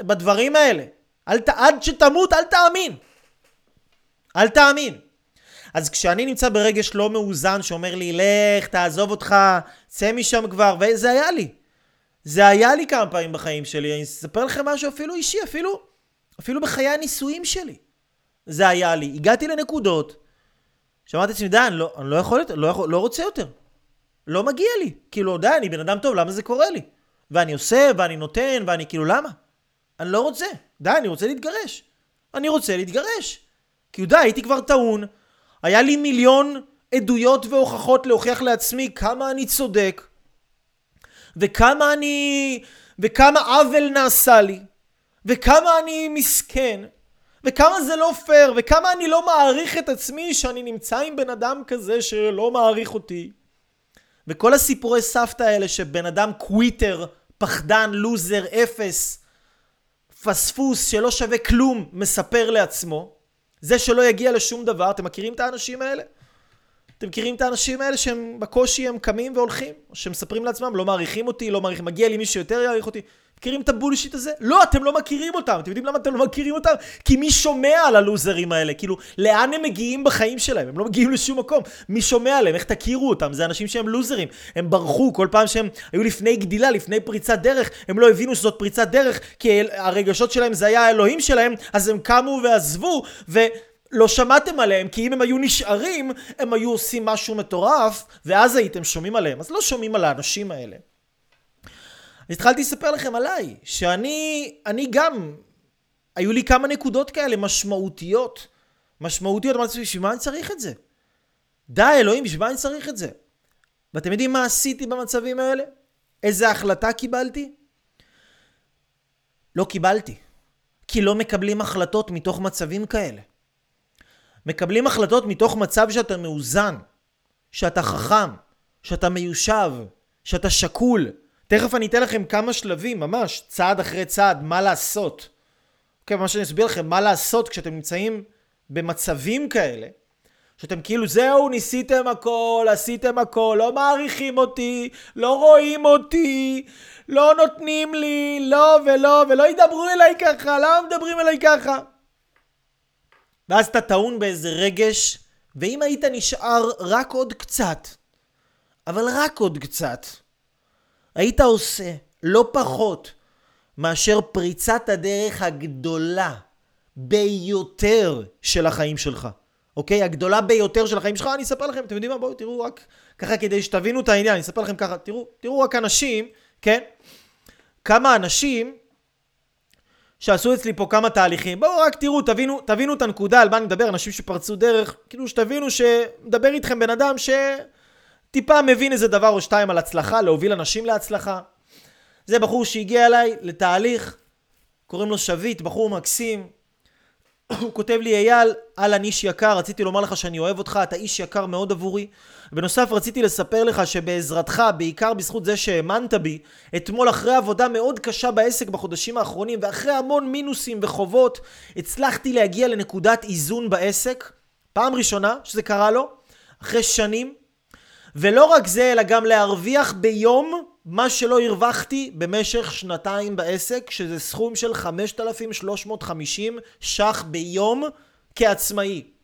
בדברים האלה. אל ת... עד שתמות, אל תאמין. אל תאמין. אז כשאני נמצא ברגש לא מאוזן שאומר לי, לך, תעזוב אותך, צא משם כבר, וזה היה לי. זה היה לי כמה פעמים בחיים שלי. אני אספר לכם משהו אפילו אישי, אפילו, אפילו בחיי הנישואים שלי. זה היה לי. הגעתי לנקודות שאמרתי לעצמי, די, אני לא, אני לא יכול יותר, לא, יכול, לא רוצה יותר. לא מגיע לי. כאילו, די, אני בן אדם טוב, למה זה קורה לי? ואני עושה, ואני נותן, ואני כאילו, למה? אני לא רוצה. די, אני רוצה להתגרש. אני רוצה להתגרש. כי די, הייתי כבר טעון. היה לי מיליון עדויות והוכחות להוכיח לעצמי כמה אני צודק, וכמה אני... וכמה עוול נעשה לי, וכמה אני מסכן, וכמה זה לא פייר, וכמה אני לא מעריך את עצמי שאני נמצא עם בן אדם כזה שלא מעריך אותי. וכל הסיפורי סבתא האלה שבן אדם קוויטר, פחדן, לוזר, אפס, פספוס שלא שווה כלום, מספר לעצמו. זה שלא יגיע לשום דבר, אתם מכירים את האנשים האלה? אתם מכירים את האנשים האלה שהם בקושי הם קמים והולכים? או שמספרים לעצמם, לא מעריכים אותי, לא מעריך, מגיע לי מישהו יותר יעריך אותי. מכירים את הבולשיט הזה? לא, אתם לא מכירים אותם. אתם יודעים למה אתם לא מכירים אותם? כי מי שומע על הלוזרים האלה? כאילו, לאן הם מגיעים בחיים שלהם? הם לא מגיעים לשום מקום. מי שומע עליהם? איך תכירו אותם? זה אנשים שהם לוזרים. הם ברחו כל פעם שהם היו לפני גדילה, לפני פריצת דרך. הם לא הבינו שזאת פריצת דרך, כי הרגשות שלהם זה היה האלוהים שלהם, אז הם קמו ועזבו, ו... לא שמעתם עליהם, כי אם הם היו נשארים, הם היו עושים משהו מטורף, ואז הייתם שומעים עליהם. אז לא שומעים על האנשים האלה. התחלתי לספר לכם עליי, שאני אני גם, היו לי כמה נקודות כאלה משמעותיות. משמעותיות, אמרתי בשביל מה אני צריך את זה? די, אלוהים, בשביל מה אני צריך את זה? ואתם יודעים מה עשיתי במצבים האלה? איזה החלטה קיבלתי? לא קיבלתי. כי לא מקבלים החלטות מתוך מצבים כאלה. מקבלים החלטות מתוך מצב שאתה מאוזן, שאתה חכם, שאתה מיושב, שאתה שקול. תכף אני אתן לכם כמה שלבים, ממש, צעד אחרי צעד, מה לעשות. אוקיי, מה שאני אסביר לכם, מה לעשות כשאתם נמצאים במצבים כאלה, שאתם כאילו, זהו, ניסיתם הכל, עשיתם הכל, לא מעריכים אותי, לא רואים אותי, לא נותנים לי, לא ולא, ולא ידברו אליי ככה, למה מדברים אליי ככה? ואז אתה טעון באיזה רגש, ואם היית נשאר רק עוד קצת, אבל רק עוד קצת, היית עושה לא פחות מאשר פריצת הדרך הגדולה ביותר של החיים שלך. אוקיי? הגדולה ביותר של החיים שלך, אני אספר לכם, אתם יודעים מה? בואו תראו רק ככה כדי שתבינו את העניין, אני אספר לכם ככה, תראו, תראו רק אנשים, כן? כמה אנשים שעשו אצלי פה כמה תהליכים. בואו רק תראו, תבינו, תבינו את הנקודה על מה אני מדבר, אנשים שפרצו דרך, כאילו שתבינו שמדבר איתכם בן אדם שטיפה מבין איזה דבר או שתיים על הצלחה, להוביל אנשים להצלחה. זה בחור שהגיע אליי לתהליך, קוראים לו שביט, בחור מקסים. הוא כותב לי, אייל, אהלן איש יקר, רציתי לומר לך שאני אוהב אותך, אתה איש יקר מאוד עבורי. בנוסף רציתי לספר לך שבעזרתך, בעיקר בזכות זה שהאמנת בי, אתמול אחרי עבודה מאוד קשה בעסק בחודשים האחרונים ואחרי המון מינוסים וחובות, הצלחתי להגיע לנקודת איזון בעסק, פעם ראשונה שזה קרה לו, אחרי שנים, ולא רק זה, אלא גם להרוויח ביום מה שלא הרווחתי במשך שנתיים בעסק, שזה סכום של 5,350 ש"ח ביום כעצמאי.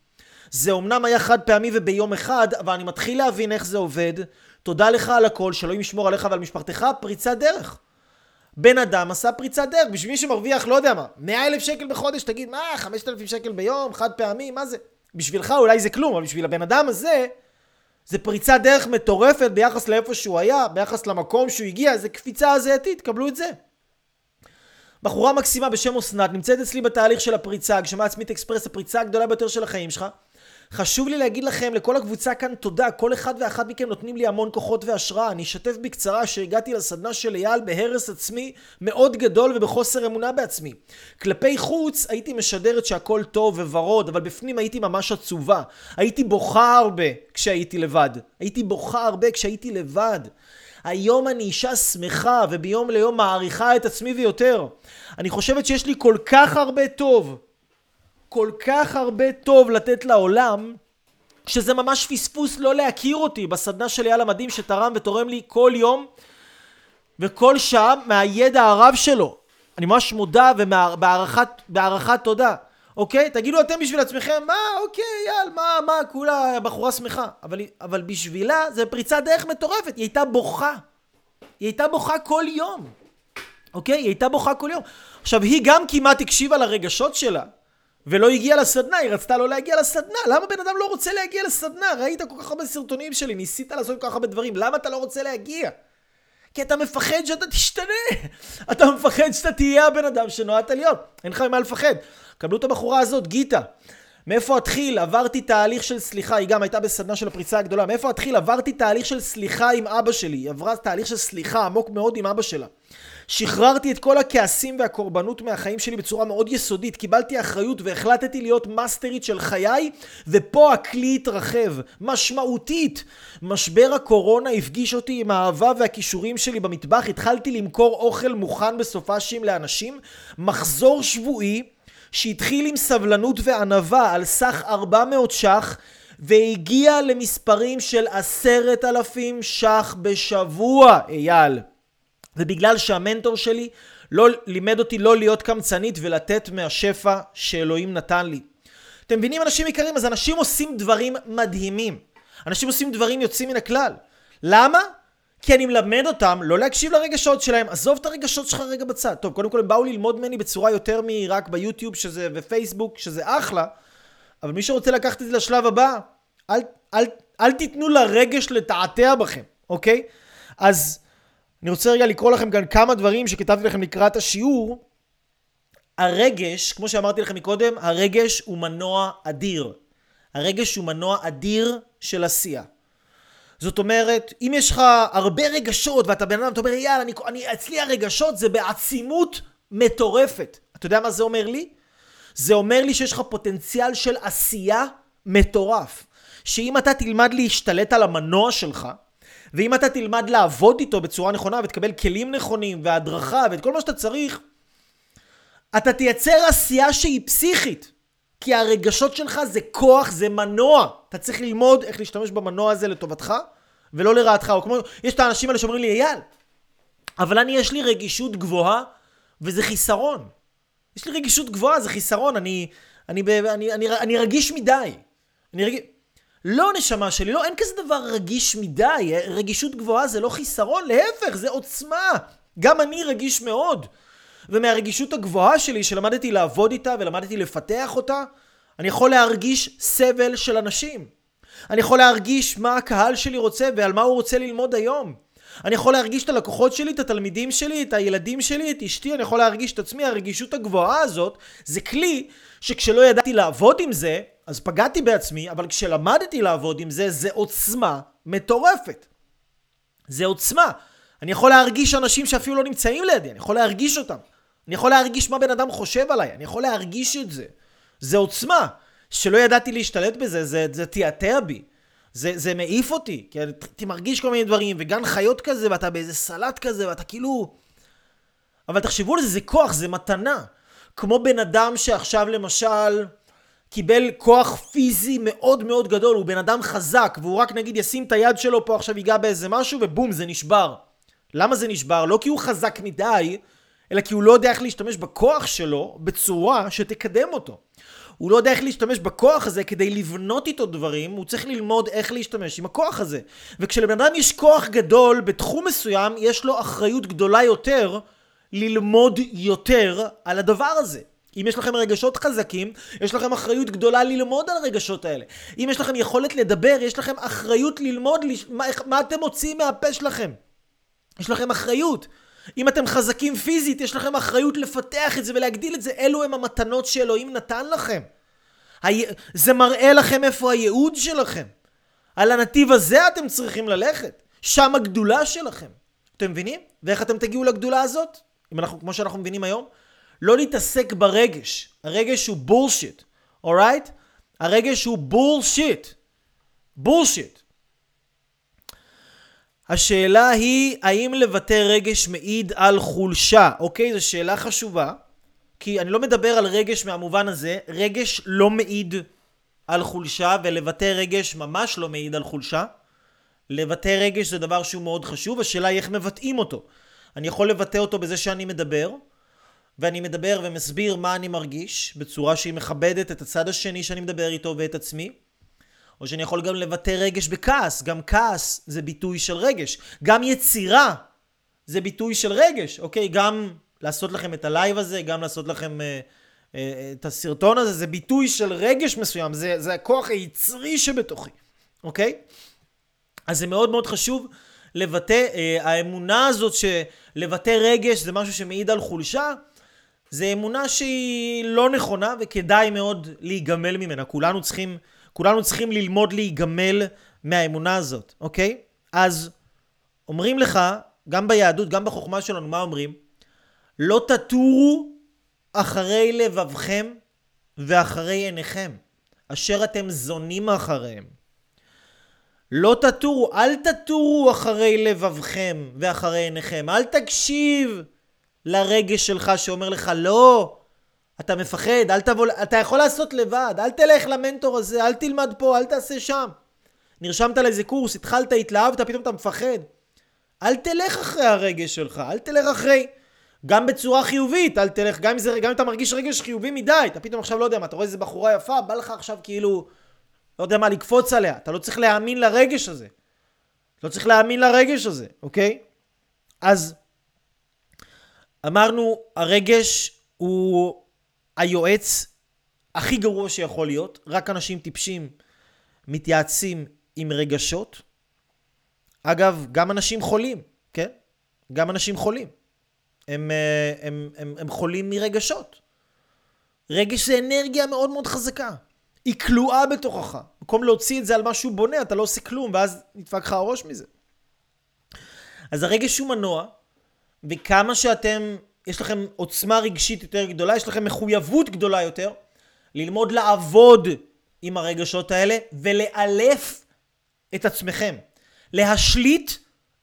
זה אמנם היה חד פעמי וביום אחד, אבל אני מתחיל להבין איך זה עובד. תודה לך על הכל, שאלוהים ישמור עליך ועל משפחתך, פריצת דרך. בן אדם עשה פריצת דרך, בשביל מי שמרוויח, לא יודע מה, 100 אלף שקל בחודש, תגיד, מה, 5,000 שקל ביום, חד פעמי, מה זה? בשבילך אולי זה כלום, אבל בשביל הבן אדם הזה, זה פריצת דרך מטורפת ביחס לאיפה שהוא היה, ביחס למקום שהוא הגיע, זה קפיצה הזייתית, קבלו את זה. בחורה מקסימה בשם אסנת נמצאת אצלי בתהליך של הפריצה, הגשמה עצמית אקספרס, הפריצה הגדולה ביותר של החיים שלך. חשוב לי להגיד לכם, לכל הקבוצה כאן תודה, כל אחד ואחת מכם נותנים לי המון כוחות והשראה. אני אשתף בקצרה שהגעתי לסדנה של אייל בהרס עצמי מאוד גדול ובחוסר אמונה בעצמי. כלפי חוץ הייתי משדרת שהכל טוב וורוד, אבל בפנים הייתי ממש עצובה. הייתי בוכה הרבה כשהייתי לבד. הייתי בוכה הרבה כשהייתי לבד. היום אני אישה שמחה וביום ליום מעריכה את עצמי ויותר. אני חושבת שיש לי כל כך הרבה טוב כל כך הרבה טוב לתת לעולם, שזה ממש פספוס לא להכיר אותי בסדנה של אייל המדהים שתרם ותורם לי כל יום וכל שעה מהידע הרב שלו. אני ממש מודה ובהערכת תודה. אוקיי? תגידו אתם בשביל עצמכם, מה, אוקיי, אייל, מה, מה, כולה בחורה שמחה. אבל, אבל בשבילה זה פריצת דרך מטורפת, היא הייתה בוכה. היא הייתה בוכה כל יום. אוקיי? היא הייתה בוכה כל יום. עכשיו, היא גם כמעט הקשיבה לרגשות שלה. ולא הגיעה לסדנה, היא רצתה לא להגיע לסדנה. למה בן אדם לא רוצה להגיע לסדנה? ראית כל כך הרבה סרטונים שלי, ניסית לעשות כל כך הרבה דברים, למה אתה לא רוצה להגיע? כי אתה מפחד שאתה תשתנה. אתה מפחד שאתה תהיה הבן אדם שנועדת להיות. אין לך ממה לפחד. קבלו את הבחורה הזאת, גיטה. מאיפה אתחיל? עברתי תהליך של סליחה, היא גם הייתה בסדנה של הפריצה הגדולה. מאיפה אתחיל? עברתי תהליך של סליחה עם אבא שלי. היא עברה תהליך של סליחה עמוק מאוד עם אבא שלה. שחררתי את כל הכעסים והקורבנות מהחיים שלי בצורה מאוד יסודית. קיבלתי אחריות והחלטתי להיות מאסטרית של חיי, ופה הכלי התרחב. משמעותית. משבר הקורונה הפגיש אותי עם האהבה והכישורים שלי במטבח. התחלתי למכור אוכל מוכן בסופאשים לאנשים. מחזור שבועי. שהתחיל עם סבלנות וענווה על סך 400 ש"ח והגיע למספרים של עשרת אלפים ש"ח בשבוע, אייל. ובגלל שהמנטור שלי לא לימד אותי לא להיות קמצנית ולתת מהשפע שאלוהים נתן לי. אתם מבינים אנשים יקרים? אז אנשים עושים דברים מדהימים. אנשים עושים דברים יוצאים מן הכלל. למה? כי אני מלמד אותם לא להקשיב לרגשות שלהם. עזוב את הרגשות שלך רגע בצד. טוב, קודם כל הם באו ללמוד ממני בצורה יותר מרק ביוטיוב שזה, ופייסבוק, שזה אחלה, אבל מי שרוצה לקחת את זה לשלב הבא, אל, אל, אל תיתנו לרגש לתעתע בכם, אוקיי? אז אני רוצה רגע לקרוא לכם כאן כמה דברים שכתבתי לכם לקראת השיעור. הרגש, כמו שאמרתי לכם מקודם, הרגש הוא מנוע אדיר. הרגש הוא מנוע אדיר של עשייה. זאת אומרת, אם יש לך הרבה רגשות ואתה בן אדם, אתה אומר, יאללה, אני, אני, אצלי הרגשות זה בעצימות מטורפת. אתה יודע מה זה אומר לי? זה אומר לי שיש לך פוטנציאל של עשייה מטורף. שאם אתה תלמד להשתלט על המנוע שלך, ואם אתה תלמד לעבוד איתו בצורה נכונה ותקבל כלים נכונים והדרכה ואת כל מה שאתה צריך, אתה תייצר עשייה שהיא פסיכית. כי הרגשות שלך זה כוח, זה מנוע. אתה צריך ללמוד איך להשתמש במנוע הזה לטובתך, ולא לרעתך. או כמו, יש את האנשים האלה שאומרים לי, אייל, אבל אני, יש לי רגישות גבוהה, וזה חיסרון. יש לי רגישות גבוהה, זה חיסרון, אני, אני, אני, אני, אני, אני רגיש מדי. אני רגיש... לא, נשמה שלי, לא, אין כזה דבר רגיש מדי. רגישות גבוהה זה לא חיסרון, להפך, זה עוצמה. גם אני רגיש מאוד. ומהרגישות הגבוהה שלי, שלמדתי לעבוד איתה ולמדתי לפתח אותה, אני יכול להרגיש סבל של אנשים. אני יכול להרגיש מה הקהל שלי רוצה ועל מה הוא רוצה ללמוד היום. אני יכול להרגיש את הלקוחות שלי, את התלמידים שלי, את הילדים שלי, את אשתי, אני יכול להרגיש את עצמי. הרגישות הגבוהה הזאת זה כלי שכשלא ידעתי לעבוד עם זה, אז פגעתי בעצמי, אבל כשלמדתי לעבוד עם זה, זה עוצמה מטורפת. זה עוצמה. אני יכול להרגיש אנשים שאפילו לא נמצאים לידי, אני יכול להרגיש אותם. אני יכול להרגיש מה בן אדם חושב עליי, אני יכול להרגיש את זה. זה עוצמה. שלא ידעתי להשתלט בזה, זה, זה תיעתע בי. זה, זה מעיף אותי, כי אתה מרגיש כל מיני דברים, וגן חיות כזה, ואתה באיזה סלט כזה, ואתה כאילו... אבל תחשבו על זה, זה כוח, זה מתנה. כמו בן אדם שעכשיו למשל קיבל כוח פיזי מאוד מאוד גדול, הוא בן אדם חזק, והוא רק נגיד ישים את היד שלו פה עכשיו ייגע באיזה משהו, ובום, זה נשבר. למה זה נשבר? לא כי הוא חזק מדי, אלא כי הוא לא יודע איך להשתמש בכוח שלו בצורה שתקדם אותו. הוא לא יודע איך להשתמש בכוח הזה כדי לבנות איתו דברים, הוא צריך ללמוד איך להשתמש עם הכוח הזה. וכשלבן אדם יש כוח גדול בתחום מסוים, יש לו אחריות גדולה יותר ללמוד יותר על הדבר הזה. אם יש לכם רגשות חזקים, יש לכם אחריות גדולה ללמוד על הרגשות האלה. אם יש לכם יכולת לדבר, יש לכם אחריות ללמוד לש... מה, מה אתם מוציאים מהפה שלכם. יש לכם אחריות. אם אתם חזקים פיזית, יש לכם אחריות לפתח את זה ולהגדיל את זה. אלו הם המתנות שאלוהים נתן לכם. זה מראה לכם איפה הייעוד שלכם. על הנתיב הזה אתם צריכים ללכת. שם הגדולה שלכם. אתם מבינים? ואיך אתם תגיעו לגדולה הזאת? אם אנחנו, כמו שאנחנו מבינים היום, לא להתעסק ברגש. הרגש הוא bullshit, alright? הרגש הוא bullshit. bullshit. השאלה היא, האם לבטא רגש מעיד על חולשה? אוקיי, זו שאלה חשובה, כי אני לא מדבר על רגש מהמובן הזה, רגש לא מעיד על חולשה, ולבטא רגש ממש לא מעיד על חולשה. לבטא רגש זה דבר שהוא מאוד חשוב, השאלה היא איך מבטאים אותו. אני יכול לבטא אותו בזה שאני מדבר, ואני מדבר ומסביר מה אני מרגיש, בצורה שהיא מכבדת את הצד השני שאני מדבר איתו ואת עצמי. או שאני יכול גם לבטא רגש בכעס, גם כעס זה ביטוי של רגש. גם יצירה זה ביטוי של רגש, אוקיי? גם לעשות לכם את הלייב הזה, גם לעשות לכם uh, אה, את הסרטון הזה, זה ביטוי של רגש מסוים, זה, זה הכוח היצרי שבתוכי, אוקיי? אז זה מאוד מאוד חשוב לבטא, אה, האמונה הזאת שלבטא רגש זה משהו שמעיד על חולשה, זה אמונה שהיא לא נכונה וכדאי מאוד להיגמל ממנה. כולנו צריכים, כולנו צריכים ללמוד להיגמל מהאמונה הזאת, אוקיי? אז אומרים לך, גם ביהדות, גם בחוכמה שלנו, מה אומרים? לא תטורו אחרי לבבכם ואחרי עיניכם, אשר אתם זונים אחריהם. לא תטורו, אל תטורו אחרי לבבכם ואחרי עיניכם. אל תקשיב לרגש שלך שאומר לך, לא, אתה מפחד, אל תבוא, אתה יכול לעשות לבד, אל תלך למנטור הזה, אל תלמד פה, אל תעשה שם. נרשמת לאיזה קורס, התחלת, התלהבת, פתאום אתה מפחד. אל תלך אחרי הרגש שלך, אל תלך אחרי... גם בצורה חיובית, אל תלך, גם אם, זה, גם אם אתה מרגיש רגש חיובי מדי, אתה פתאום עכשיו לא יודע מה, אתה רואה איזה בחורה יפה, בא לך עכשיו כאילו, לא יודע מה, לקפוץ עליה, אתה לא צריך להאמין לרגש הזה. לא צריך להאמין לרגש הזה, אוקיי? אז אמרנו, הרגש הוא היועץ הכי גרוע שיכול להיות, רק אנשים טיפשים מתייעצים עם רגשות. אגב, גם אנשים חולים, כן? גם אנשים חולים. הם, אה, הם, הם, הם חולים מרגשות. רגש זה אנרגיה מאוד מאוד חזקה. היא כלואה בתוכך. במקום להוציא את זה על משהו בונה, אתה לא עושה כלום, ואז נדפק לך הראש מזה. אז הרגש הוא מנוע, וכמה שאתם, יש לכם עוצמה רגשית יותר גדולה, יש לכם מחויבות גדולה יותר, ללמוד לעבוד עם הרגשות האלה ולאלף את עצמכם. להשליט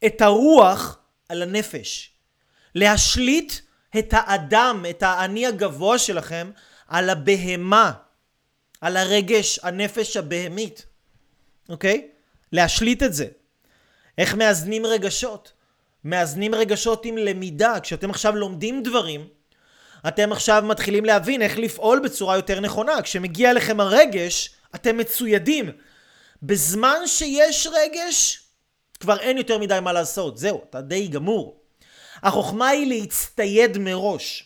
את הרוח על הנפש. להשליט את האדם, את האני הגבוה שלכם, על הבהמה, על הרגש, הנפש הבהמית, אוקיי? להשליט את זה. איך מאזנים רגשות? מאזנים רגשות עם למידה. כשאתם עכשיו לומדים דברים, אתם עכשיו מתחילים להבין איך לפעול בצורה יותר נכונה. כשמגיע אליכם הרגש, אתם מצוידים. בזמן שיש רגש, כבר אין יותר מדי מה לעשות. זהו, אתה די גמור. החוכמה היא להצטייד מראש.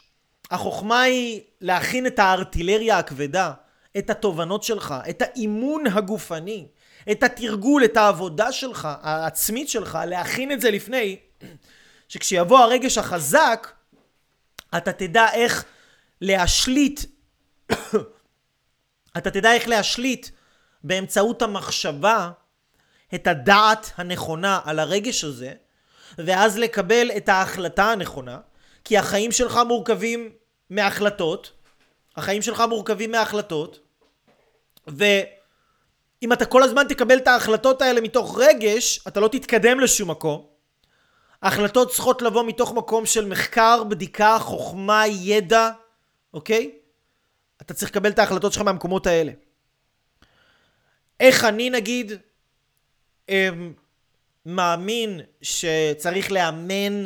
החוכמה היא להכין את הארטילריה הכבדה, את התובנות שלך, את האימון הגופני, את התרגול, את העבודה שלך, העצמית שלך, להכין את זה לפני, שכשיבוא הרגש החזק, אתה תדע איך להשליט, אתה תדע איך להשליט באמצעות המחשבה את הדעת הנכונה על הרגש הזה, ואז לקבל את ההחלטה הנכונה, כי החיים שלך מורכבים מהחלטות, החיים שלך מורכבים מהחלטות, ואם אתה כל הזמן תקבל את ההחלטות האלה מתוך רגש, אתה לא תתקדם לשום מקום. ההחלטות צריכות לבוא מתוך מקום של מחקר, בדיקה, חוכמה, ידע, אוקיי? אתה צריך לקבל את ההחלטות שלך מהמקומות האלה. איך אני נגיד אמ, מאמין שצריך לאמן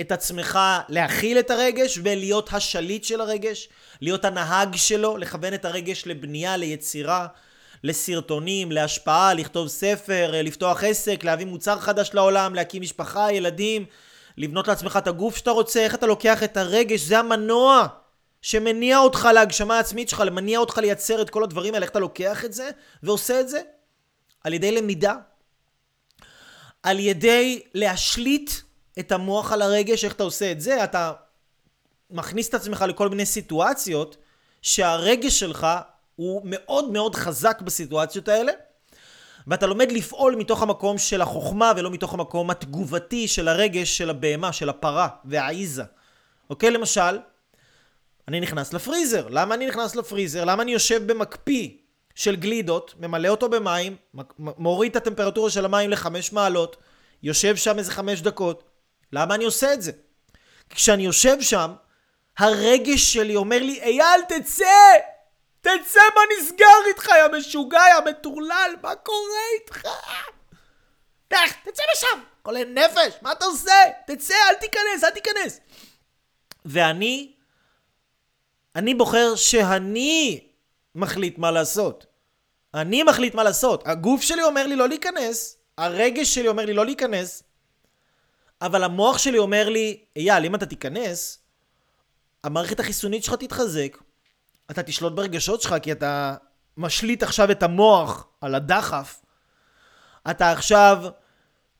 את עצמך להכיל את הרגש ולהיות השליט של הרגש, להיות הנהג שלו, לכוון את הרגש לבנייה, ליצירה, לסרטונים, להשפעה, לכתוב ספר, לפתוח עסק, להביא מוצר חדש לעולם, להקים משפחה, ילדים, לבנות לעצמך את הגוף שאתה רוצה, איך אתה לוקח את הרגש, זה המנוע שמניע אותך להגשמה העצמית שלך, מניע אותך לייצר את כל הדברים האלה, איך אתה לוקח את זה ועושה את זה? על ידי למידה, על ידי להשליט את המוח על הרגש, איך אתה עושה את זה? אתה מכניס את עצמך לכל מיני סיטואציות שהרגש שלך הוא מאוד מאוד חזק בסיטואציות האלה, ואתה לומד לפעול מתוך המקום של החוכמה ולא מתוך המקום התגובתי של הרגש של הבהמה, של הפרה והעיזה. אוקיי? למשל, אני נכנס לפריזר. למה אני נכנס לפריזר? למה אני יושב במקפיא של גלידות, ממלא אותו במים, מוריד את הטמפרטורה של המים לחמש מעלות, יושב שם איזה חמש דקות. למה אני עושה את זה? כשאני יושב שם, הרגש שלי אומר לי, אייל, תצא! תצא, מה נסגר איתך, יא משוגע, יא מטורלל, מה קורה איתך? לך, תצא משם! חולה נפש, מה אתה עושה? תצא, אל תיכנס, אל תיכנס. ואני, אני בוחר שאני מחליט מה לעשות. אני מחליט מה לעשות. הגוף שלי אומר לי לא להיכנס, הרגש שלי אומר לי לא להיכנס, אבל המוח שלי אומר לי, אייל, אם אתה תיכנס, המערכת החיסונית שלך תתחזק, אתה תשלוט ברגשות שלך, כי אתה משליט עכשיו את המוח על הדחף. אתה עכשיו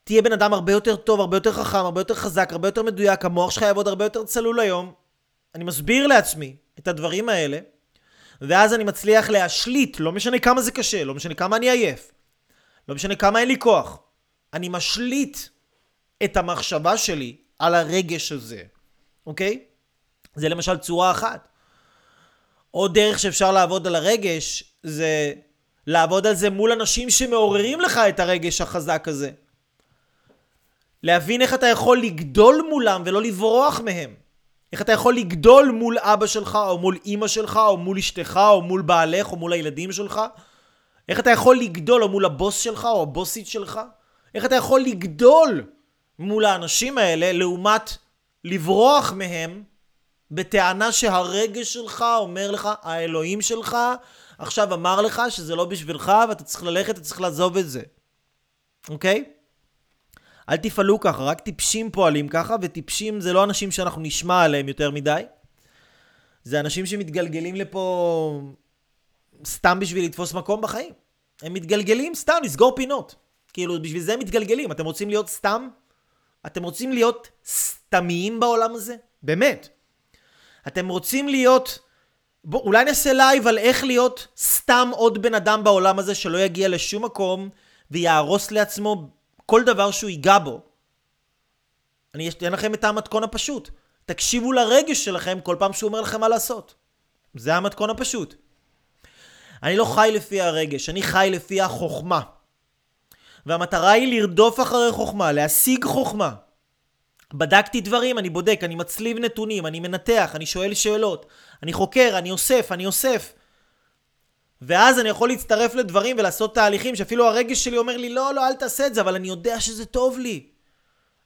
תהיה בן אדם הרבה יותר טוב, הרבה יותר חכם, הרבה יותר חזק, הרבה יותר מדויק, המוח שלך יעבוד הרבה יותר צלול היום. אני מסביר לעצמי את הדברים האלה, ואז אני מצליח להשליט, לא משנה כמה זה קשה, לא משנה כמה אני עייף, לא משנה כמה אין לי כוח. אני משליט את המחשבה שלי על הרגש הזה, אוקיי? זה למשל צורה אחת. עוד דרך שאפשר לעבוד על הרגש, זה לעבוד על זה מול אנשים שמעוררים לך את הרגש החזק הזה. להבין איך אתה יכול לגדול מולם ולא לברוח מהם. איך אתה יכול לגדול מול אבא שלך, או מול אימא שלך, או מול אשתך, או מול בעלך, או מול הילדים שלך. איך אתה יכול לגדול, או מול הבוס שלך, או הבוסית שלך. איך אתה יכול לגדול מול האנשים האלה, לעומת לברוח מהם, בטענה שהרגש שלך אומר לך, האלוהים שלך עכשיו אמר לך שזה לא בשבילך, ואתה צריך ללכת, אתה צריך לעזוב את זה. אוקיי? אל תפעלו ככה, רק טיפשים פועלים ככה, וטיפשים זה לא אנשים שאנחנו נשמע עליהם יותר מדי. זה אנשים שמתגלגלים לפה סתם בשביל לתפוס מקום בחיים. הם מתגלגלים סתם לסגור פינות. כאילו, בשביל זה הם מתגלגלים. אתם רוצים להיות סתם? אתם רוצים להיות סתמיים בעולם הזה? באמת. אתם רוצים להיות... בוא, אולי נעשה לייב על איך להיות סתם עוד בן אדם בעולם הזה שלא יגיע לשום מקום ויהרוס לעצמו כל דבר שהוא ייגע בו. אני אתן לכם את המתכון הפשוט. תקשיבו לרגש שלכם כל פעם שהוא אומר לכם מה לעשות. זה המתכון הפשוט. אני לא חי לפי הרגש, אני חי לפי החוכמה. והמטרה היא לרדוף אחרי חוכמה, להשיג חוכמה. בדקתי דברים, אני בודק, אני מצליב נתונים, אני מנתח, אני שואל שאלות, אני חוקר, אני אוסף, אני אוסף. ואז אני יכול להצטרף לדברים ולעשות תהליכים שאפילו הרגש שלי אומר לי, לא, לא, אל תעשה את זה, אבל אני יודע שזה טוב לי.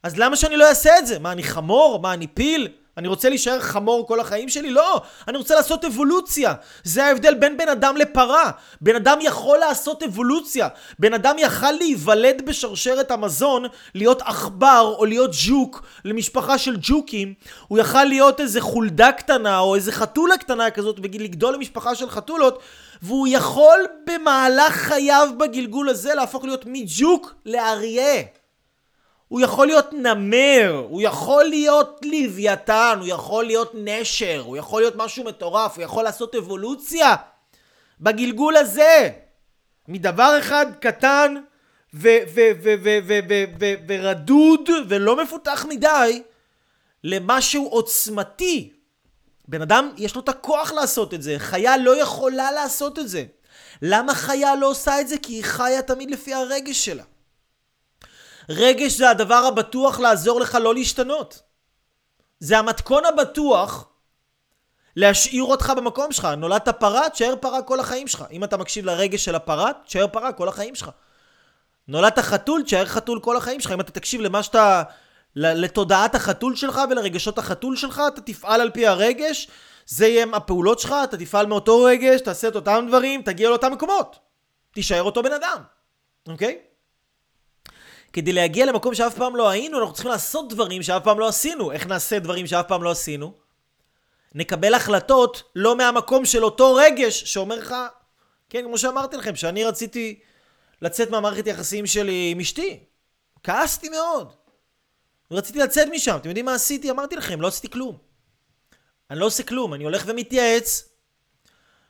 אז למה שאני לא אעשה את זה? מה, אני חמור? מה, אני פיל? אני רוצה להישאר חמור כל החיים שלי? לא, אני רוצה לעשות אבולוציה. זה ההבדל בין בן אדם לפרה. בן אדם יכול לעשות אבולוציה. בן אדם יכל להיוולד בשרשרת המזון, להיות עכבר או להיות ג'וק למשפחה של ג'וקים. הוא יכל להיות איזה חולדה קטנה או איזה חתולה קטנה כזאת ולגדול למשפחה של חתולות. והוא יכול במהלך חייו בגלגול הזה להפוך להיות מג'וק לאריה. הוא יכול להיות נמר, הוא יכול להיות לוויתן, הוא יכול להיות נשר, הוא יכול להיות משהו מטורף, הוא יכול לעשות אבולוציה בגלגול הזה. מדבר אחד קטן ורדוד ולא מפותח מדי למשהו עוצמתי. בן אדם, יש לו את הכוח לעשות את זה. חיה לא יכולה לעשות את זה. למה חיה לא עושה את זה? כי היא חיה תמיד לפי הרגש שלה. רגש זה הדבר הבטוח לעזור לך לא להשתנות. זה המתכון הבטוח להשאיר אותך במקום שלך. נולדת פרה, תשאר פרה כל החיים שלך. אם אתה מקשיב לרגש של הפרה, תשאר פרה כל החיים שלך. נולדת חתול, תשאר חתול כל החיים שלך. אם אתה תקשיב למה שאתה... לתודעת החתול שלך ולרגשות החתול שלך, אתה תפעל על פי הרגש, זה יהיה הפעולות שלך, אתה תפעל מאותו רגש, תעשה את אותם דברים, תגיע לאותם מקומות. תישאר אותו בן אדם, אוקיי? כדי להגיע למקום שאף פעם לא היינו, אנחנו צריכים לעשות דברים שאף פעם לא עשינו. איך נעשה דברים שאף פעם לא עשינו? נקבל החלטות לא מהמקום של אותו רגש שאומר לך, כן, כמו שאמרתי לכם, שאני רציתי לצאת מהמערכת יחסים שלי עם אשתי. כעסתי מאוד. ורציתי לצאת משם. אתם יודעים מה עשיתי? אמרתי לכם, לא עשיתי כלום. אני לא עושה כלום, אני הולך ומתייעץ,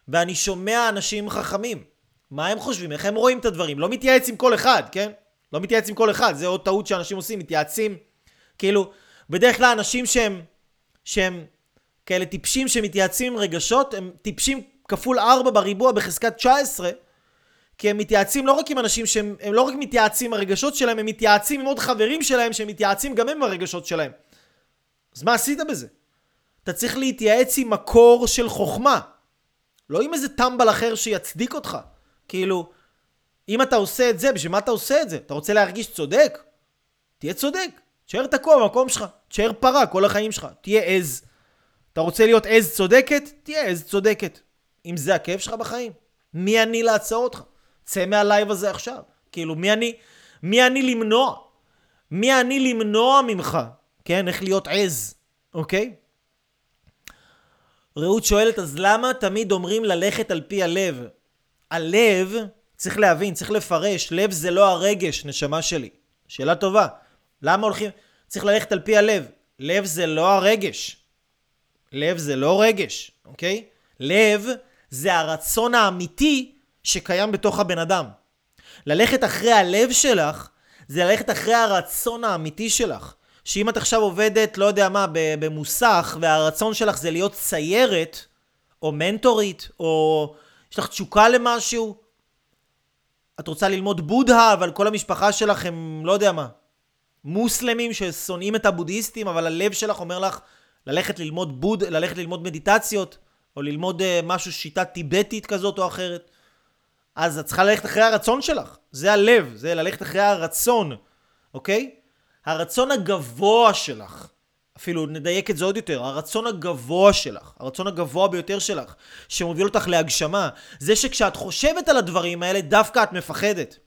ואני שומע אנשים חכמים. מה הם חושבים? איך הם רואים את הדברים? לא מתייעץ עם כל אחד, כן? לא מתייעץ עם כל אחד, זה עוד טעות שאנשים עושים, מתייעצים. כאילו, בדרך כלל אנשים שהם, שהם כאלה טיפשים שמתייעצים עם רגשות, הם טיפשים כפול 4 בריבוע בחזקת 19, כי הם מתייעצים לא רק עם אנשים שהם, הם לא רק מתייעצים עם הרגשות שלהם, הם מתייעצים עם עוד חברים שלהם שהם מתייעצים גם הם עם הרגשות שלהם. אז מה עשית בזה? אתה צריך להתייעץ עם מקור של חוכמה. לא עם איזה טמבל אחר שיצדיק אותך. כאילו, אם אתה עושה את זה, בשביל מה אתה עושה את זה? אתה רוצה להרגיש צודק? תהיה צודק. תשאר תקוע במקום שלך. תשאר פרה כל החיים שלך. תהיה עז. אתה רוצה להיות עז צודקת? תהיה עז צודקת. אם זה הכאב שלך בחיים. מי אני לעצור אותך? צא מהלייב הזה עכשיו. כאילו, מי אני, מי אני למנוע? מי אני למנוע ממך? כן? איך להיות עז, אוקיי? רעות שואלת, אז למה תמיד אומרים ללכת על פי הלב? הלב, צריך להבין, צריך לפרש, לב זה לא הרגש, נשמה שלי. שאלה טובה. למה הולכים... צריך ללכת על פי הלב. לב זה לא הרגש. לב זה לא רגש, אוקיי? לב זה הרצון האמיתי שקיים בתוך הבן אדם. ללכת אחרי הלב שלך, זה ללכת אחרי הרצון האמיתי שלך. שאם את עכשיו עובדת, לא יודע מה, במוסך, והרצון שלך זה להיות ציירת, או מנטורית, או יש לך תשוקה למשהו, את רוצה ללמוד בודהה, אבל כל המשפחה שלך הם, לא יודע מה, מוסלמים ששונאים את הבודהיסטים, אבל הלב שלך אומר לך ללכת ללמוד בוד, ללכת ללמוד מדיטציות, או ללמוד uh, משהו, שיטה טיבטית כזאת או אחרת. אז את צריכה ללכת אחרי הרצון שלך. זה הלב, זה ללכת אחרי הרצון, אוקיי? הרצון הגבוה שלך, אפילו נדייק את זה עוד יותר, הרצון הגבוה שלך, הרצון הגבוה ביותר שלך, שמוביל אותך להגשמה, זה שכשאת חושבת על הדברים האלה, דווקא את מפחדת.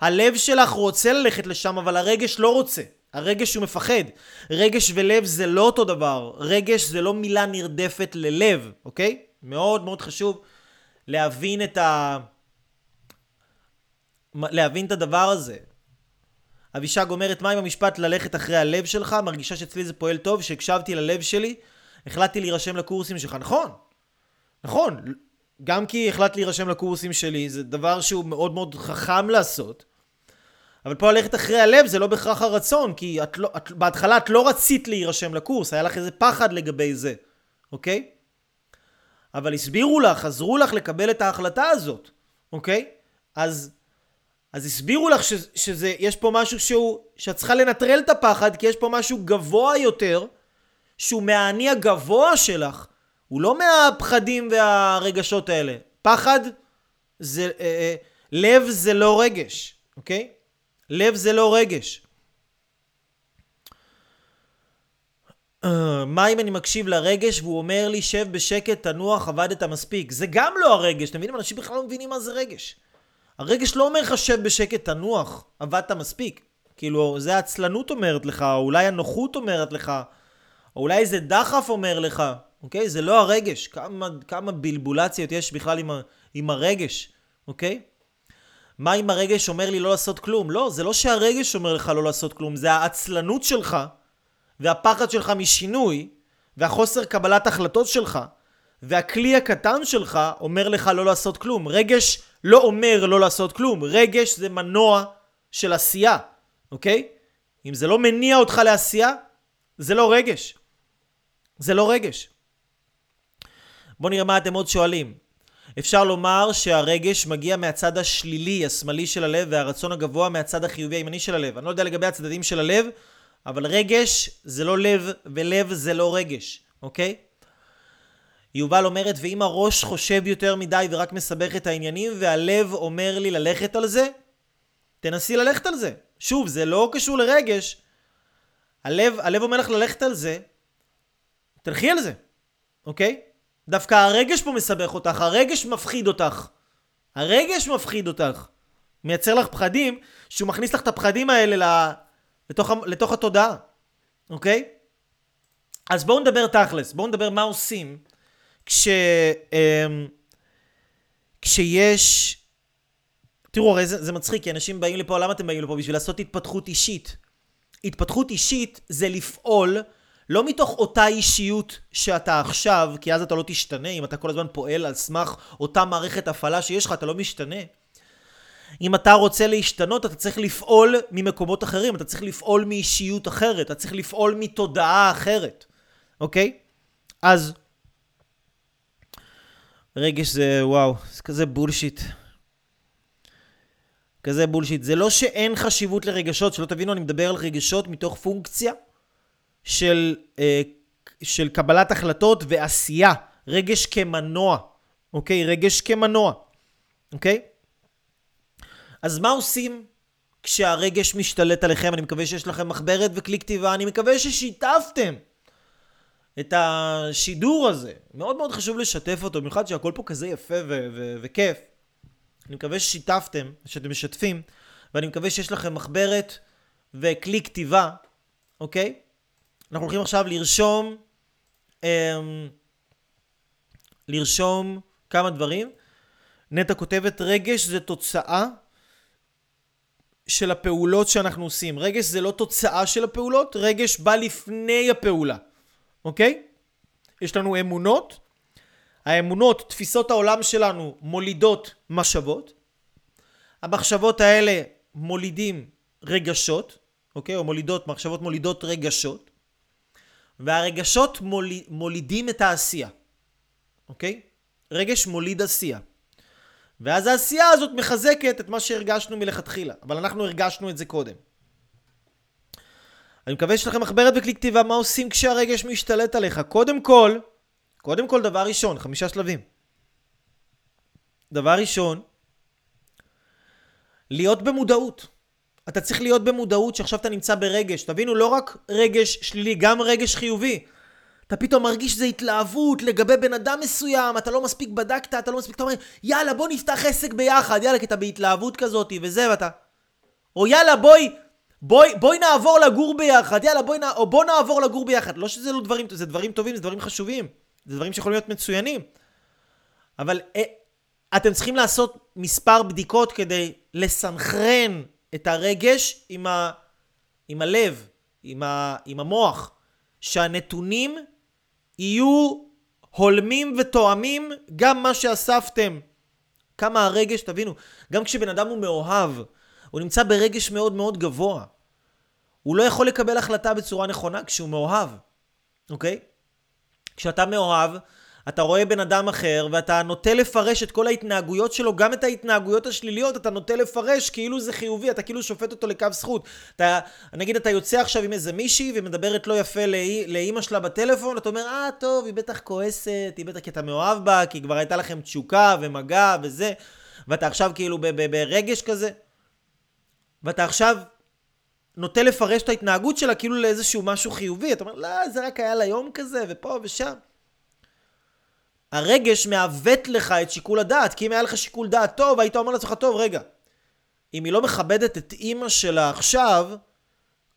הלב שלך רוצה ללכת לשם, אבל הרגש לא רוצה. הרגש הוא מפחד. רגש ולב זה לא אותו דבר. רגש זה לא מילה נרדפת ללב, אוקיי? מאוד מאוד חשוב להבין את ה... להבין את הדבר הזה. אבישג אומרת, מה עם המשפט ללכת אחרי הלב שלך? מרגישה שאצלי זה פועל טוב, שהקשבתי ללב שלי, החלטתי להירשם לקורסים שלך. נכון, נכון. גם כי החלטתי להירשם לקורסים שלי, זה דבר שהוא מאוד מאוד חכם לעשות. אבל פה ללכת אחרי הלב זה לא בהכרח הרצון, כי את לא, את, בהתחלה את לא רצית להירשם לקורס, היה לך איזה פחד לגבי זה, אוקיי? אבל הסבירו לך, עזרו לך לקבל את ההחלטה הזאת, אוקיי? אז אז הסבירו לך ש, שזה, יש פה משהו שהוא, שאת צריכה לנטרל את הפחד, כי יש פה משהו גבוה יותר, שהוא מהאני הגבוה שלך, הוא לא מהפחדים והרגשות האלה. פחד זה, אה, אה, לב זה לא רגש, אוקיי? לב זה לא רגש. אה, מה אם אני מקשיב לרגש והוא אומר לי שב בשקט, תנוח, עבדת מספיק? זה גם לא הרגש, אתם מבינים? אנשים בכלל לא מבינים מה זה רגש. הרגש לא אומר לך שב בשקט, תנוח, עבדת מספיק. כאילו, זה העצלנות אומרת לך, או אולי הנוחות אומרת לך, או אולי איזה דחף אומר לך, אוקיי? זה לא הרגש. כמה, כמה בלבולציות יש בכלל עם, ה, עם הרגש, אוקיי? מה אם הרגש אומר לי לא לעשות כלום? לא, זה לא שהרגש אומר לך לא לעשות כלום, זה העצלנות שלך, והפחד שלך משינוי, והחוסר קבלת החלטות שלך, והכלי הקטן שלך אומר לך לא לעשות כלום. רגש לא אומר לא לעשות כלום. רגש זה מנוע של עשייה, אוקיי? אם זה לא מניע אותך לעשייה, זה לא רגש. זה לא רגש. בואו נראה מה אתם עוד שואלים. אפשר לומר שהרגש מגיע מהצד השלילי, השמאלי של הלב, והרצון הגבוה מהצד החיובי הימני של הלב. אני לא יודע לגבי הצדדים של הלב, אבל רגש זה לא לב, ולב זה לא רגש, אוקיי? יובל אומרת, ואם הראש חושב יותר מדי ורק מסבך את העניינים, והלב אומר לי ללכת על זה, תנסי ללכת על זה. שוב, זה לא קשור לרגש. הלב, הלב אומר לך ללכת על זה, תלכי על זה, אוקיי? דווקא הרגש פה מסבך אותך, הרגש מפחיד אותך. הרגש מפחיד אותך. מייצר לך פחדים, שהוא מכניס לך את הפחדים האלה לתוך, לתוך התודעה, אוקיי? אז בואו נדבר תכלס, בואו נדבר מה עושים כש... אמ, כשיש... תראו, הרי זה, זה מצחיק, כי אנשים באים לפה, למה אתם באים לפה? בשביל לעשות התפתחות אישית. התפתחות אישית זה לפעול לא מתוך אותה אישיות שאתה עכשיו, כי אז אתה לא תשתנה, אם אתה כל הזמן פועל על סמך אותה מערכת הפעלה שיש לך, אתה לא משתנה. אם אתה רוצה להשתנות, אתה צריך לפעול ממקומות אחרים, אתה צריך לפעול מאישיות אחרת, אתה צריך לפעול מתודעה אחרת, אוקיי? אז רגש זה וואו, זה כזה בולשיט. כזה בולשיט. זה לא שאין חשיבות לרגשות, שלא תבינו, אני מדבר על רגשות מתוך פונקציה של, אה, של קבלת החלטות ועשייה. רגש כמנוע, אוקיי? רגש כמנוע, אוקיי? אז מה עושים כשהרגש משתלט עליכם? אני מקווה שיש לכם מחברת וכלי כתיבה, אני מקווה ששיתפתם את השידור הזה. מאוד מאוד חשוב לשתף אותו, במיוחד שהכל פה כזה יפה ו- ו- וכיף. אני מקווה ששיתפתם, שאתם משתפים, ואני מקווה שיש לכם מחברת וכלי כתיבה, אוקיי? אנחנו הולכים עכשיו לרשום אמ, לרשום כמה דברים. נטע כותבת, רגש זה תוצאה של הפעולות שאנחנו עושים. רגש זה לא תוצאה של הפעולות, רגש בא לפני הפעולה, אוקיי? יש לנו אמונות, האמונות, תפיסות העולם שלנו מולידות מחשבות. המחשבות האלה מולידים רגשות, אוקיי? או מולידות, מחשבות מולידות רגשות. והרגשות מוליד, מולידים את העשייה, אוקיי? רגש מוליד עשייה. ואז העשייה הזאת מחזקת את מה שהרגשנו מלכתחילה, אבל אנחנו הרגשנו את זה קודם. אני מקווה שיש לכם מחברת וכלי כתיבה מה עושים כשהרגש משתלט עליך. קודם כל, קודם כל דבר ראשון, חמישה שלבים. דבר ראשון, להיות במודעות. אתה צריך להיות במודעות שעכשיו אתה נמצא ברגש. תבינו, לא רק רגש שלילי, גם רגש חיובי. אתה פתאום מרגיש שזה התלהבות לגבי בן אדם מסוים, אתה לא מספיק בדקת, אתה לא מספיק, אתה אומר, יאללה, בוא נפתח עסק ביחד, יאללה, כי אתה בהתלהבות כזאת וזה, ואתה... או יאללה, בואי, בואי, בואי נעבור לגור ביחד, יאללה, בואי, נ... או בוא נעבור לגור ביחד. לא שזה לא דברים, זה דברים טובים, זה דברים חשובים, זה דברים שיכולים להיות מצוינים. אבל אה, אתם צריכים לעשות מספר בדיקות כדי לסנכרן את הרגש עם, ה... עם הלב, עם, ה... עם המוח, שהנתונים יהיו הולמים ותואמים גם מה שאספתם. כמה הרגש, תבינו, גם כשבן אדם הוא מאוהב, הוא נמצא ברגש מאוד מאוד גבוה. הוא לא יכול לקבל החלטה בצורה נכונה כשהוא מאוהב, אוקיי? כשאתה מאוהב, אתה רואה בן אדם אחר ואתה נוטה לפרש את כל ההתנהגויות שלו, גם את ההתנהגויות השליליות, אתה נוטה לפרש כאילו זה חיובי, אתה כאילו שופט אותו לקו זכות. אתה, נגיד אתה יוצא עכשיו עם איזה מישהי ומדברת לא יפה לאימא שלה בטלפון, אתה אומר, אה, טוב, היא בטח כועסת, היא בטח כי אתה מאוהב בה, כי כבר הייתה לכם תשוקה ומגע וזה, ואתה עכשיו כאילו ברגש כזה, ואתה עכשיו נוטה לפרש את ההתנהגות שלה כאילו לאיזשהו משהו חיובי, אתה אומר, לא, זה רק היה ליום כזה, ופה ושם. הרגש מעוות לך את שיקול הדעת, כי אם היה לך שיקול דעת טוב, היית אומר לעצמך, טוב, רגע, אם היא לא מכבדת את אימא שלה עכשיו,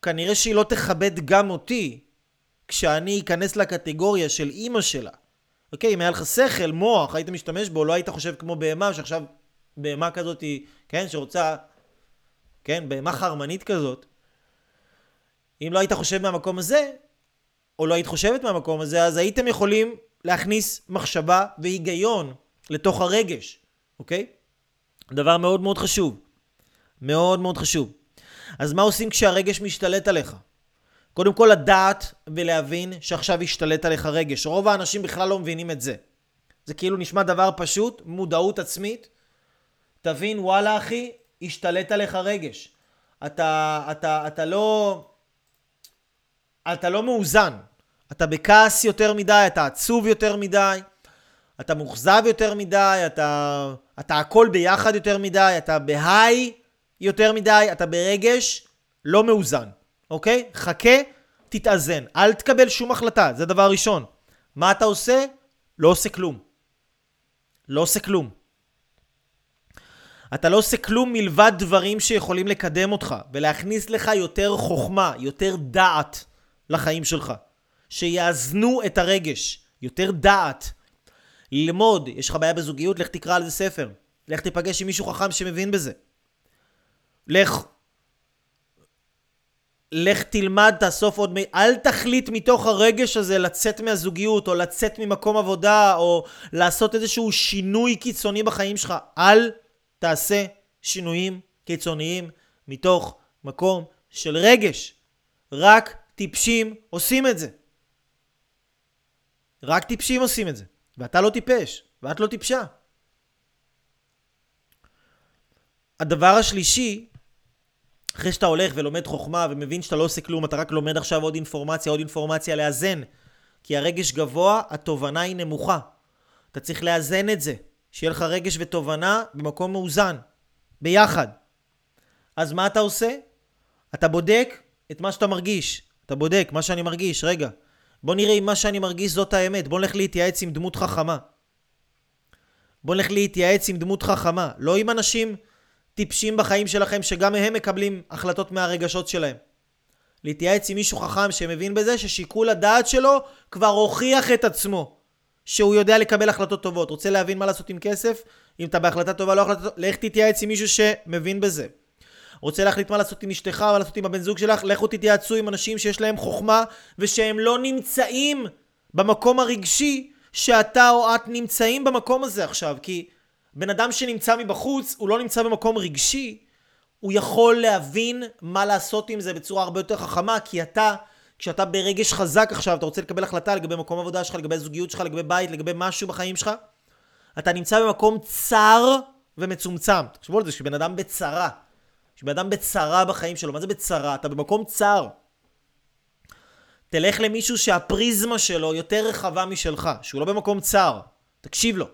כנראה שהיא לא תכבד גם אותי, כשאני אכנס לקטגוריה של אימא שלה. אוקיי, אם היה לך שכל, מוח, היית משתמש בו, לא היית חושב כמו בהמה, שעכשיו בהמה כזאת, כן, שרוצה, כן, בהמה חרמנית כזאת. אם לא היית חושב מהמקום הזה, או לא היית חושבת מהמקום הזה, אז הייתם יכולים להכניס מחשבה והיגיון לתוך הרגש, אוקיי? דבר מאוד מאוד חשוב. מאוד מאוד חשוב. אז מה עושים כשהרגש משתלט עליך? קודם כל לדעת ולהבין שעכשיו השתלט עליך רגש. רוב האנשים בכלל לא מבינים את זה. זה כאילו נשמע דבר פשוט, מודעות עצמית. תבין, וואלה אחי, השתלט עליך רגש. אתה, אתה, אתה לא... אתה לא מאוזן. אתה בכעס יותר מדי, אתה עצוב יותר מדי, אתה מאוכזב יותר מדי, אתה, אתה הכל ביחד יותר מדי, אתה בהיי יותר מדי, אתה ברגש לא מאוזן, אוקיי? חכה, תתאזן. אל תקבל שום החלטה, זה דבר ראשון. מה אתה עושה? לא עושה כלום. לא עושה כלום. אתה לא עושה כלום מלבד דברים שיכולים לקדם אותך ולהכניס לך יותר חוכמה, יותר דעת לחיים שלך. שיאזנו את הרגש, יותר דעת. ללמוד, יש לך בעיה בזוגיות, לך תקרא על זה ספר. לך תיפגש עם מישהו חכם שמבין בזה. לך, לך תלמד, תאסוף עוד מ... אל תחליט מתוך הרגש הזה לצאת מהזוגיות, או לצאת ממקום עבודה, או לעשות איזשהו שינוי קיצוני בחיים שלך. אל תעשה שינויים קיצוניים מתוך מקום של רגש. רק טיפשים עושים את זה. רק טיפשים עושים את זה. ואתה לא טיפש, ואת לא טיפשה. הדבר השלישי, אחרי שאתה הולך ולומד חוכמה ומבין שאתה לא עושה כלום, אתה רק לומד עכשיו עוד אינפורמציה, עוד אינפורמציה לאזן. כי הרגש גבוה, התובנה היא נמוכה. אתה צריך לאזן את זה. שיהיה לך רגש ותובנה במקום מאוזן. ביחד. אז מה אתה עושה? אתה בודק את מה שאתה מרגיש. אתה בודק מה שאני מרגיש, רגע. בוא נראה אם מה שאני מרגיש זאת האמת. בוא נלך להתייעץ עם דמות חכמה. בוא נלך להתייעץ עם דמות חכמה. לא עם אנשים טיפשים בחיים שלכם שגם הם מקבלים החלטות מהרגשות שלהם. להתייעץ עם מישהו חכם שמבין בזה ששיקול הדעת שלו כבר הוכיח את עצמו. שהוא יודע לקבל החלטות טובות, רוצה להבין מה לעשות עם כסף, אם אתה בהחלטה טובה לא החלטה טובה, לך תתייעץ עם מישהו שמבין בזה. רוצה להחליט מה לעשות עם אשתך, מה לעשות עם הבן זוג שלך, לכו תתייעצו עם אנשים שיש להם חוכמה ושהם לא נמצאים במקום הרגשי שאתה או את נמצאים במקום הזה עכשיו, כי בן אדם שנמצא מבחוץ, הוא לא נמצא במקום רגשי, הוא יכול להבין מה לעשות עם זה בצורה הרבה יותר חכמה, כי אתה, כשאתה ברגש חזק עכשיו, אתה רוצה לקבל החלטה לגבי מקום עבודה שלך, לגבי זוגיות שלך, לגבי בית, לגבי משהו בחיים שלך, אתה נמצא במקום צר ומצומצם. תחשבו על זה, שבן אדם בצרה. שבן אדם בצרה בחיים שלו, מה זה בצרה? אתה במקום צר. תלך למישהו שהפריזמה שלו יותר רחבה משלך, שהוא לא במקום צר. תקשיב לו.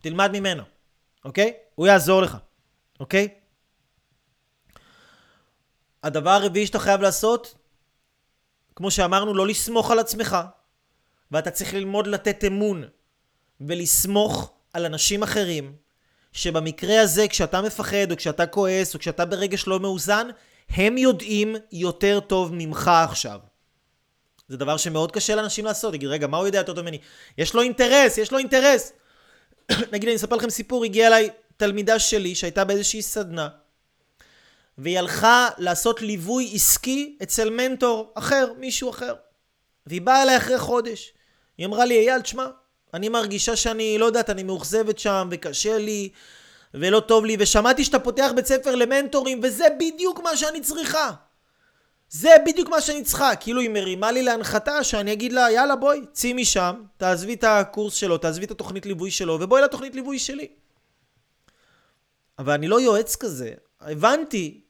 תלמד ממנו, אוקיי? הוא יעזור לך, אוקיי? הדבר הרביעי שאתה חייב לעשות, כמו שאמרנו, לא לסמוך על עצמך, ואתה צריך ללמוד לתת אמון ולסמוך על אנשים אחרים, שבמקרה הזה, כשאתה מפחד, או כשאתה כועס, או כשאתה ברגש לא מאוזן, הם יודעים יותר טוב ממך עכשיו. זה דבר שמאוד קשה לאנשים לעשות. יגיד, רגע, מה הוא יודע יותר טוב ממני? יש לו אינטרס, יש לו אינטרס. נגיד, אני אספר לכם סיפור, הגיעה אליי תלמידה שלי שהייתה באיזושהי סדנה, והיא הלכה לעשות ליווי עסקי אצל מנטור אחר, מישהו אחר. והיא באה אליי אחרי חודש. היא אמרה לי, אייל, תשמע, אני מרגישה שאני, לא יודעת, אני מאוכזבת שם, וקשה לי, ולא טוב לי, ושמעתי שאתה פותח בית ספר למנטורים, וזה בדיוק מה שאני צריכה. זה בדיוק מה שאני צריכה. כאילו היא מרימה לי להנחתה שאני אגיד לה, יאללה בואי, צאי משם, תעזבי את הקורס שלו, תעזבי את התוכנית ליווי שלו, ובואי לתוכנית ליווי שלי. אבל אני לא יועץ כזה. הבנתי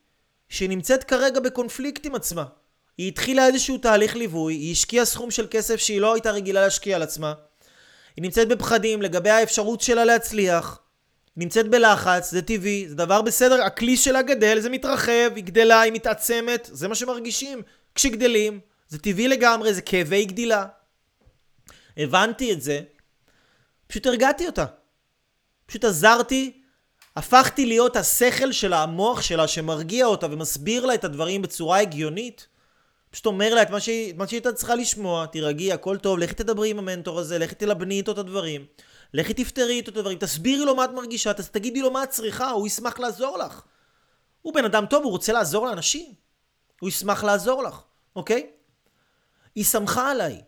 שהיא נמצאת כרגע בקונפליקט עם עצמה. היא התחילה איזשהו תהליך ליווי, היא השקיעה סכום של כסף שהיא לא הייתה רגילה להשקיע על עצמה. היא נמצאת בפחדים לגבי האפשרות שלה להצליח. נמצאת בלחץ, זה טבעי, זה דבר בסדר, הכלי שלה גדל, זה מתרחב, היא גדלה, היא מתעצמת, זה מה שמרגישים כשגדלים, זה טבעי לגמרי, זה כאבי גדילה. הבנתי את זה, פשוט הרגעתי אותה. פשוט עזרתי, הפכתי להיות השכל שלה, המוח שלה, שמרגיע אותה ומסביר לה את הדברים בצורה הגיונית. פשוט אומר לה את מה שהיא, הייתה צריכה לשמוע, תירגעי, הכל טוב, לכי תדברי עם המנטור הזה, לכי תלבני איתו את הדברים. לכי תפתרי איתו את הדברים, תסבירי לו מה את מרגישה, תגידי לו מה את צריכה, הוא ישמח לעזור לך. הוא בן אדם טוב, הוא רוצה לעזור לאנשים. הוא ישמח לעזור לך, אוקיי? היא שמחה עליי.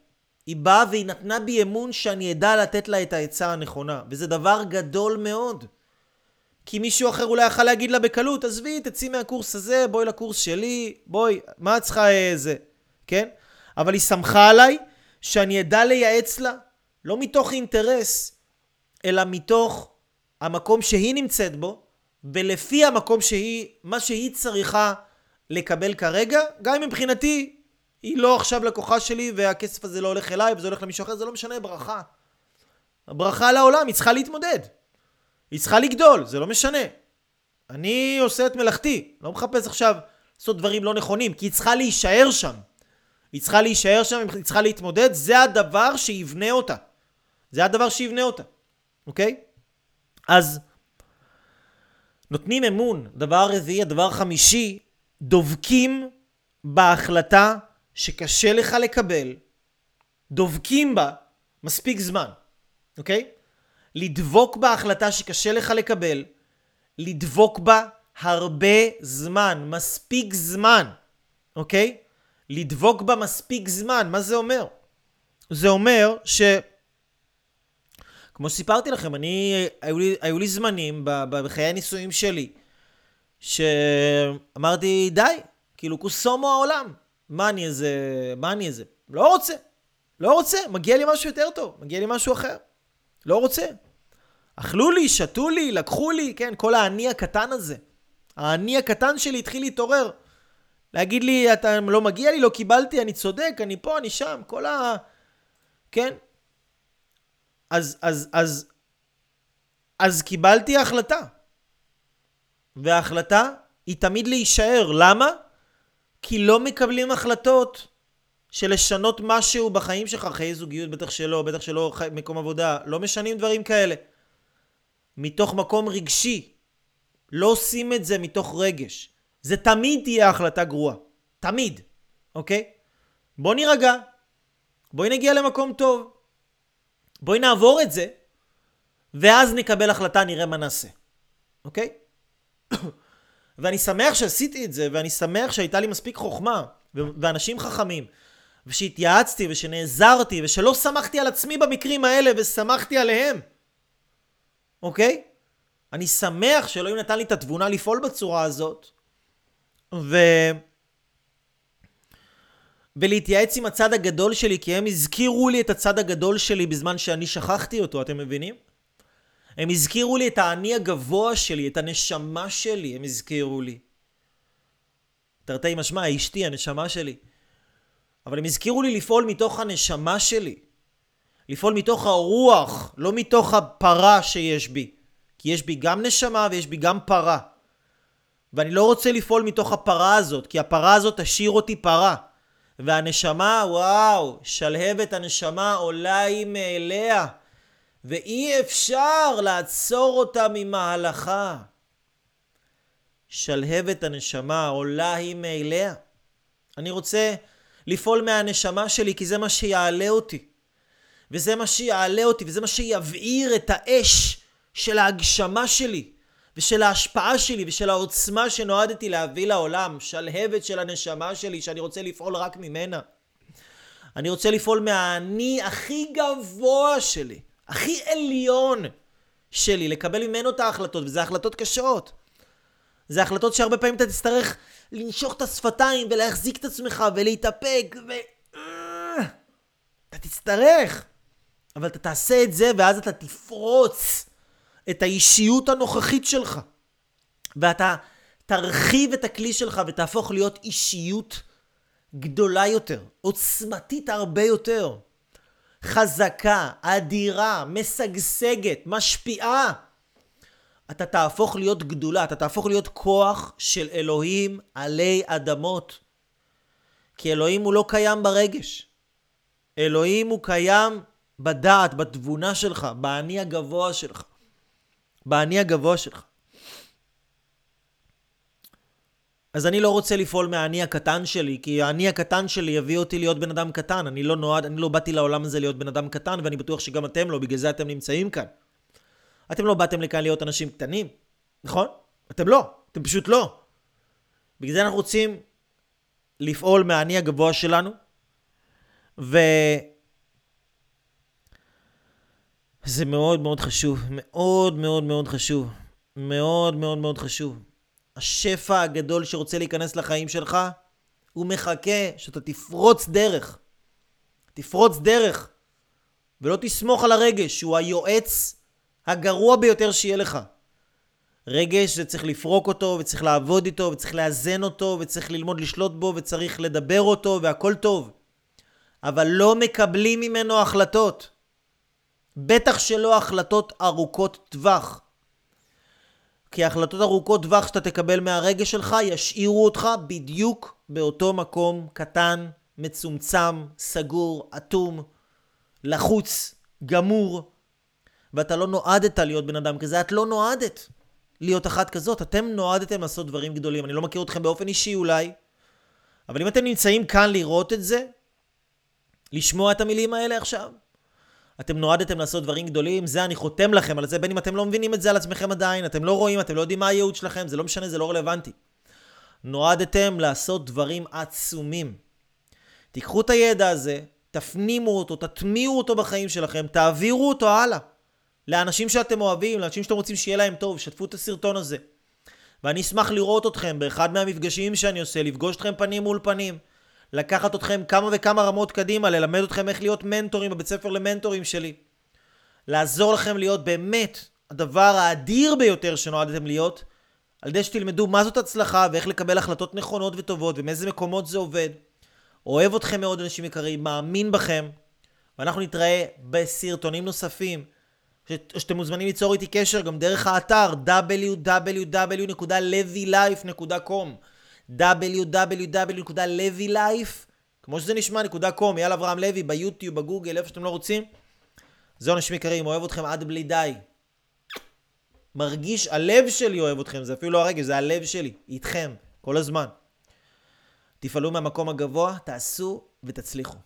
היא באה והיא נתנה בי אמון שאני אדע לתת לה את העצה הנכונה, וזה דבר גדול מאוד. כי מישהו אחר אולי יכול להגיד לה בקלות, עזבי, תצאי מהקורס הזה, בואי לקורס שלי, בואי, מה את צריכה אה, כן? אבל היא שמחה עליי שאני אדע לייעץ לה, לא מתוך אינטרס, אלא מתוך המקום שהיא נמצאת בו, ולפי המקום שהיא, מה שהיא צריכה לקבל כרגע, גם אם מבחינתי היא לא עכשיו לקוחה שלי והכסף הזה לא הולך אליי וזה הולך למישהו אחר, זה לא משנה, ברכה. ברכה לעולם, היא צריכה להתמודד. היא צריכה לגדול, זה לא משנה. אני עושה את מלאכתי, לא מחפש עכשיו לעשות דברים לא נכונים, כי היא צריכה להישאר שם. היא צריכה להישאר שם, היא צריכה להתמודד, זה הדבר שיבנה אותה. זה הדבר שיבנה אותה. אוקיי? אז נותנים אמון. דבר רביעי, הדבר חמישי, דובקים בהחלטה שקשה לך לקבל, דובקים בה מספיק זמן, אוקיי? לדבוק בהחלטה שקשה לך לקבל, לדבוק בה הרבה זמן, מספיק זמן, אוקיי? לדבוק בה מספיק זמן, מה זה אומר? זה אומר ש... כמו שסיפרתי לכם, אני, היו לי, היו לי זמנים בחיי הנישואים שלי, שאמרתי, די, כאילו קוסומו העולם. מה אני איזה, מה אני איזה? לא רוצה. לא רוצה, מגיע לי משהו יותר טוב, מגיע לי משהו אחר. לא רוצה. אכלו לי, שתו לי, לקחו לי, כן, כל האני הקטן הזה. האני הקטן שלי התחיל להתעורר. להגיד לי, אתה לא מגיע לי, לא קיבלתי, אני צודק, אני פה, אני שם, כל ה... כן? אז, אז, אז, אז קיבלתי החלטה. וההחלטה היא תמיד להישאר. למה? כי לא מקבלים החלטות של לשנות משהו בחיים שלך, חיי זוגיות, בטח שלא, בטח שלא מקום עבודה, לא משנים דברים כאלה. מתוך מקום רגשי. לא עושים את זה מתוך רגש. זה תמיד תהיה החלטה גרועה. תמיד. אוקיי? בוא נירגע. בואי נגיע למקום טוב. בואי נעבור את זה, ואז נקבל החלטה, נראה מה נעשה. אוקיי? ואני שמח שעשיתי את זה, ואני שמח שהייתה לי מספיק חוכמה, ואנשים חכמים, ושהתייעצתי, ושנעזרתי, ושלא שמחתי על עצמי במקרים האלה, ושמחתי עליהם. אוקיי? אני שמח שאלוהים נתן לי את התבונה לפעול בצורה הזאת, ו... ולהתייעץ עם הצד הגדול שלי, כי הם הזכירו לי את הצד הגדול שלי בזמן שאני שכחתי אותו, אתם מבינים? הם הזכירו לי את האני הגבוה שלי, את הנשמה שלי, הם הזכירו לי. תרתי משמע, אשתי, הנשמה שלי. אבל הם הזכירו לי לפעול מתוך הנשמה שלי. לפעול מתוך הרוח, לא מתוך הפרה שיש בי. כי יש בי גם נשמה ויש בי גם פרה. ואני לא רוצה לפעול מתוך הפרה הזאת, כי הפרה הזאת תשאיר אותי פרה. והנשמה, וואו, שלהבת הנשמה עולה היא מאליה. ואי אפשר לעצור אותה ממהלכה. שלהבת הנשמה עולה היא מאליה. אני רוצה לפעול מהנשמה שלי כי זה מה שיעלה אותי. וזה מה שיעלה אותי וזה מה שיבעיר את האש של ההגשמה שלי ושל ההשפעה שלי ושל העוצמה שנועדתי להביא לעולם. שלהבת של הנשמה שלי שאני רוצה לפעול רק ממנה. אני רוצה לפעול מהאני הכי גבוה שלי. הכי עליון שלי, לקבל ממנו את ההחלטות, וזה החלטות קשות. זה החלטות שהרבה פעמים אתה תצטרך לנשוך את השפתיים ולהחזיק את עצמך ולהתאפק ו... אתה תצטרך. אבל אתה תעשה את זה ואז אתה תפרוץ את האישיות הנוכחית שלך. ואתה תרחיב את הכלי שלך ותהפוך להיות אישיות גדולה יותר, עוצמתית הרבה יותר. חזקה, אדירה, משגשגת, משפיעה. אתה תהפוך להיות גדולה, אתה תהפוך להיות כוח של אלוהים עלי אדמות. כי אלוהים הוא לא קיים ברגש. אלוהים הוא קיים בדעת, בתבונה שלך, באני הגבוה שלך. באני הגבוה שלך. אז אני לא רוצה לפעול מהאני הקטן שלי, כי האני הקטן שלי יביא אותי להיות בן אדם קטן. אני לא נועד, אני לא באתי לעולם הזה להיות בן אדם קטן, ואני בטוח שגם אתם לא, בגלל זה אתם נמצאים כאן. אתם לא באתם לכאן להיות אנשים קטנים, נכון? אתם לא, אתם פשוט לא. בגלל זה אנחנו רוצים לפעול מהאני הגבוה שלנו, ו... זה מאוד מאוד חשוב, מאוד מאוד מאוד חשוב, מאוד מאוד מאוד חשוב. השפע הגדול שרוצה להיכנס לחיים שלך, הוא מחכה שאתה תפרוץ דרך. תפרוץ דרך. ולא תסמוך על הרגש, שהוא היועץ הגרוע ביותר שיהיה לך. רגש זה צריך לפרוק אותו, וצריך לעבוד איתו, וצריך לאזן אותו, וצריך ללמוד לשלוט בו, וצריך לדבר אותו, והכל טוב. אבל לא מקבלים ממנו החלטות. בטח שלא החלטות ארוכות טווח. כי החלטות ארוכות טווח שאתה תקבל מהרגש שלך ישאירו אותך בדיוק באותו מקום קטן, מצומצם, סגור, אטום, לחוץ, גמור, ואתה לא נועדת להיות בן אדם כזה, את לא נועדת להיות אחת כזאת, אתם נועדתם לעשות דברים גדולים. אני לא מכיר אתכם באופן אישי אולי, אבל אם אתם נמצאים כאן לראות את זה, לשמוע את המילים האלה עכשיו, אתם נועדתם לעשות דברים גדולים, זה אני חותם לכם על זה, בין אם אתם לא מבינים את זה על עצמכם עדיין, אתם לא רואים, אתם לא יודעים מה הייעוד שלכם, זה לא משנה, זה לא רלוונטי. נועדתם לעשות דברים עצומים. תיקחו את הידע הזה, תפנימו אותו, תטמיעו אותו בחיים שלכם, תעבירו אותו הלאה. לאנשים שאתם אוהבים, לאנשים שאתם רוצים שיהיה להם טוב, שתפו את הסרטון הזה. ואני אשמח לראות אתכם באחד מהמפגשים שאני עושה, לפגוש אתכם פנים מול פנים. לקחת אתכם כמה וכמה רמות קדימה, ללמד אתכם איך להיות מנטורים בבית ספר למנטורים שלי. לעזור לכם להיות באמת הדבר האדיר ביותר שנועדתם להיות, על ידי שתלמדו מה זאת הצלחה ואיך לקבל החלטות נכונות וטובות ומאיזה מקומות זה עובד. אוהב אתכם מאוד אנשים יקרים, מאמין בכם, ואנחנו נתראה בסרטונים נוספים, שאתם מוזמנים ליצור איתי קשר גם דרך האתר www.levylife.com www.levylife, כמו שזה נשמע, נקודה קום, אייל אברהם לוי, ביוטיוב, בגוגל, איפה שאתם לא רוצים. זהו אנשים יקרים, אוהב אתכם עד בלי די. מרגיש, הלב שלי אוהב אתכם, זה אפילו לא הרגש, זה הלב שלי, איתכם, כל הזמן. תפעלו מהמקום הגבוה, תעשו ותצליחו.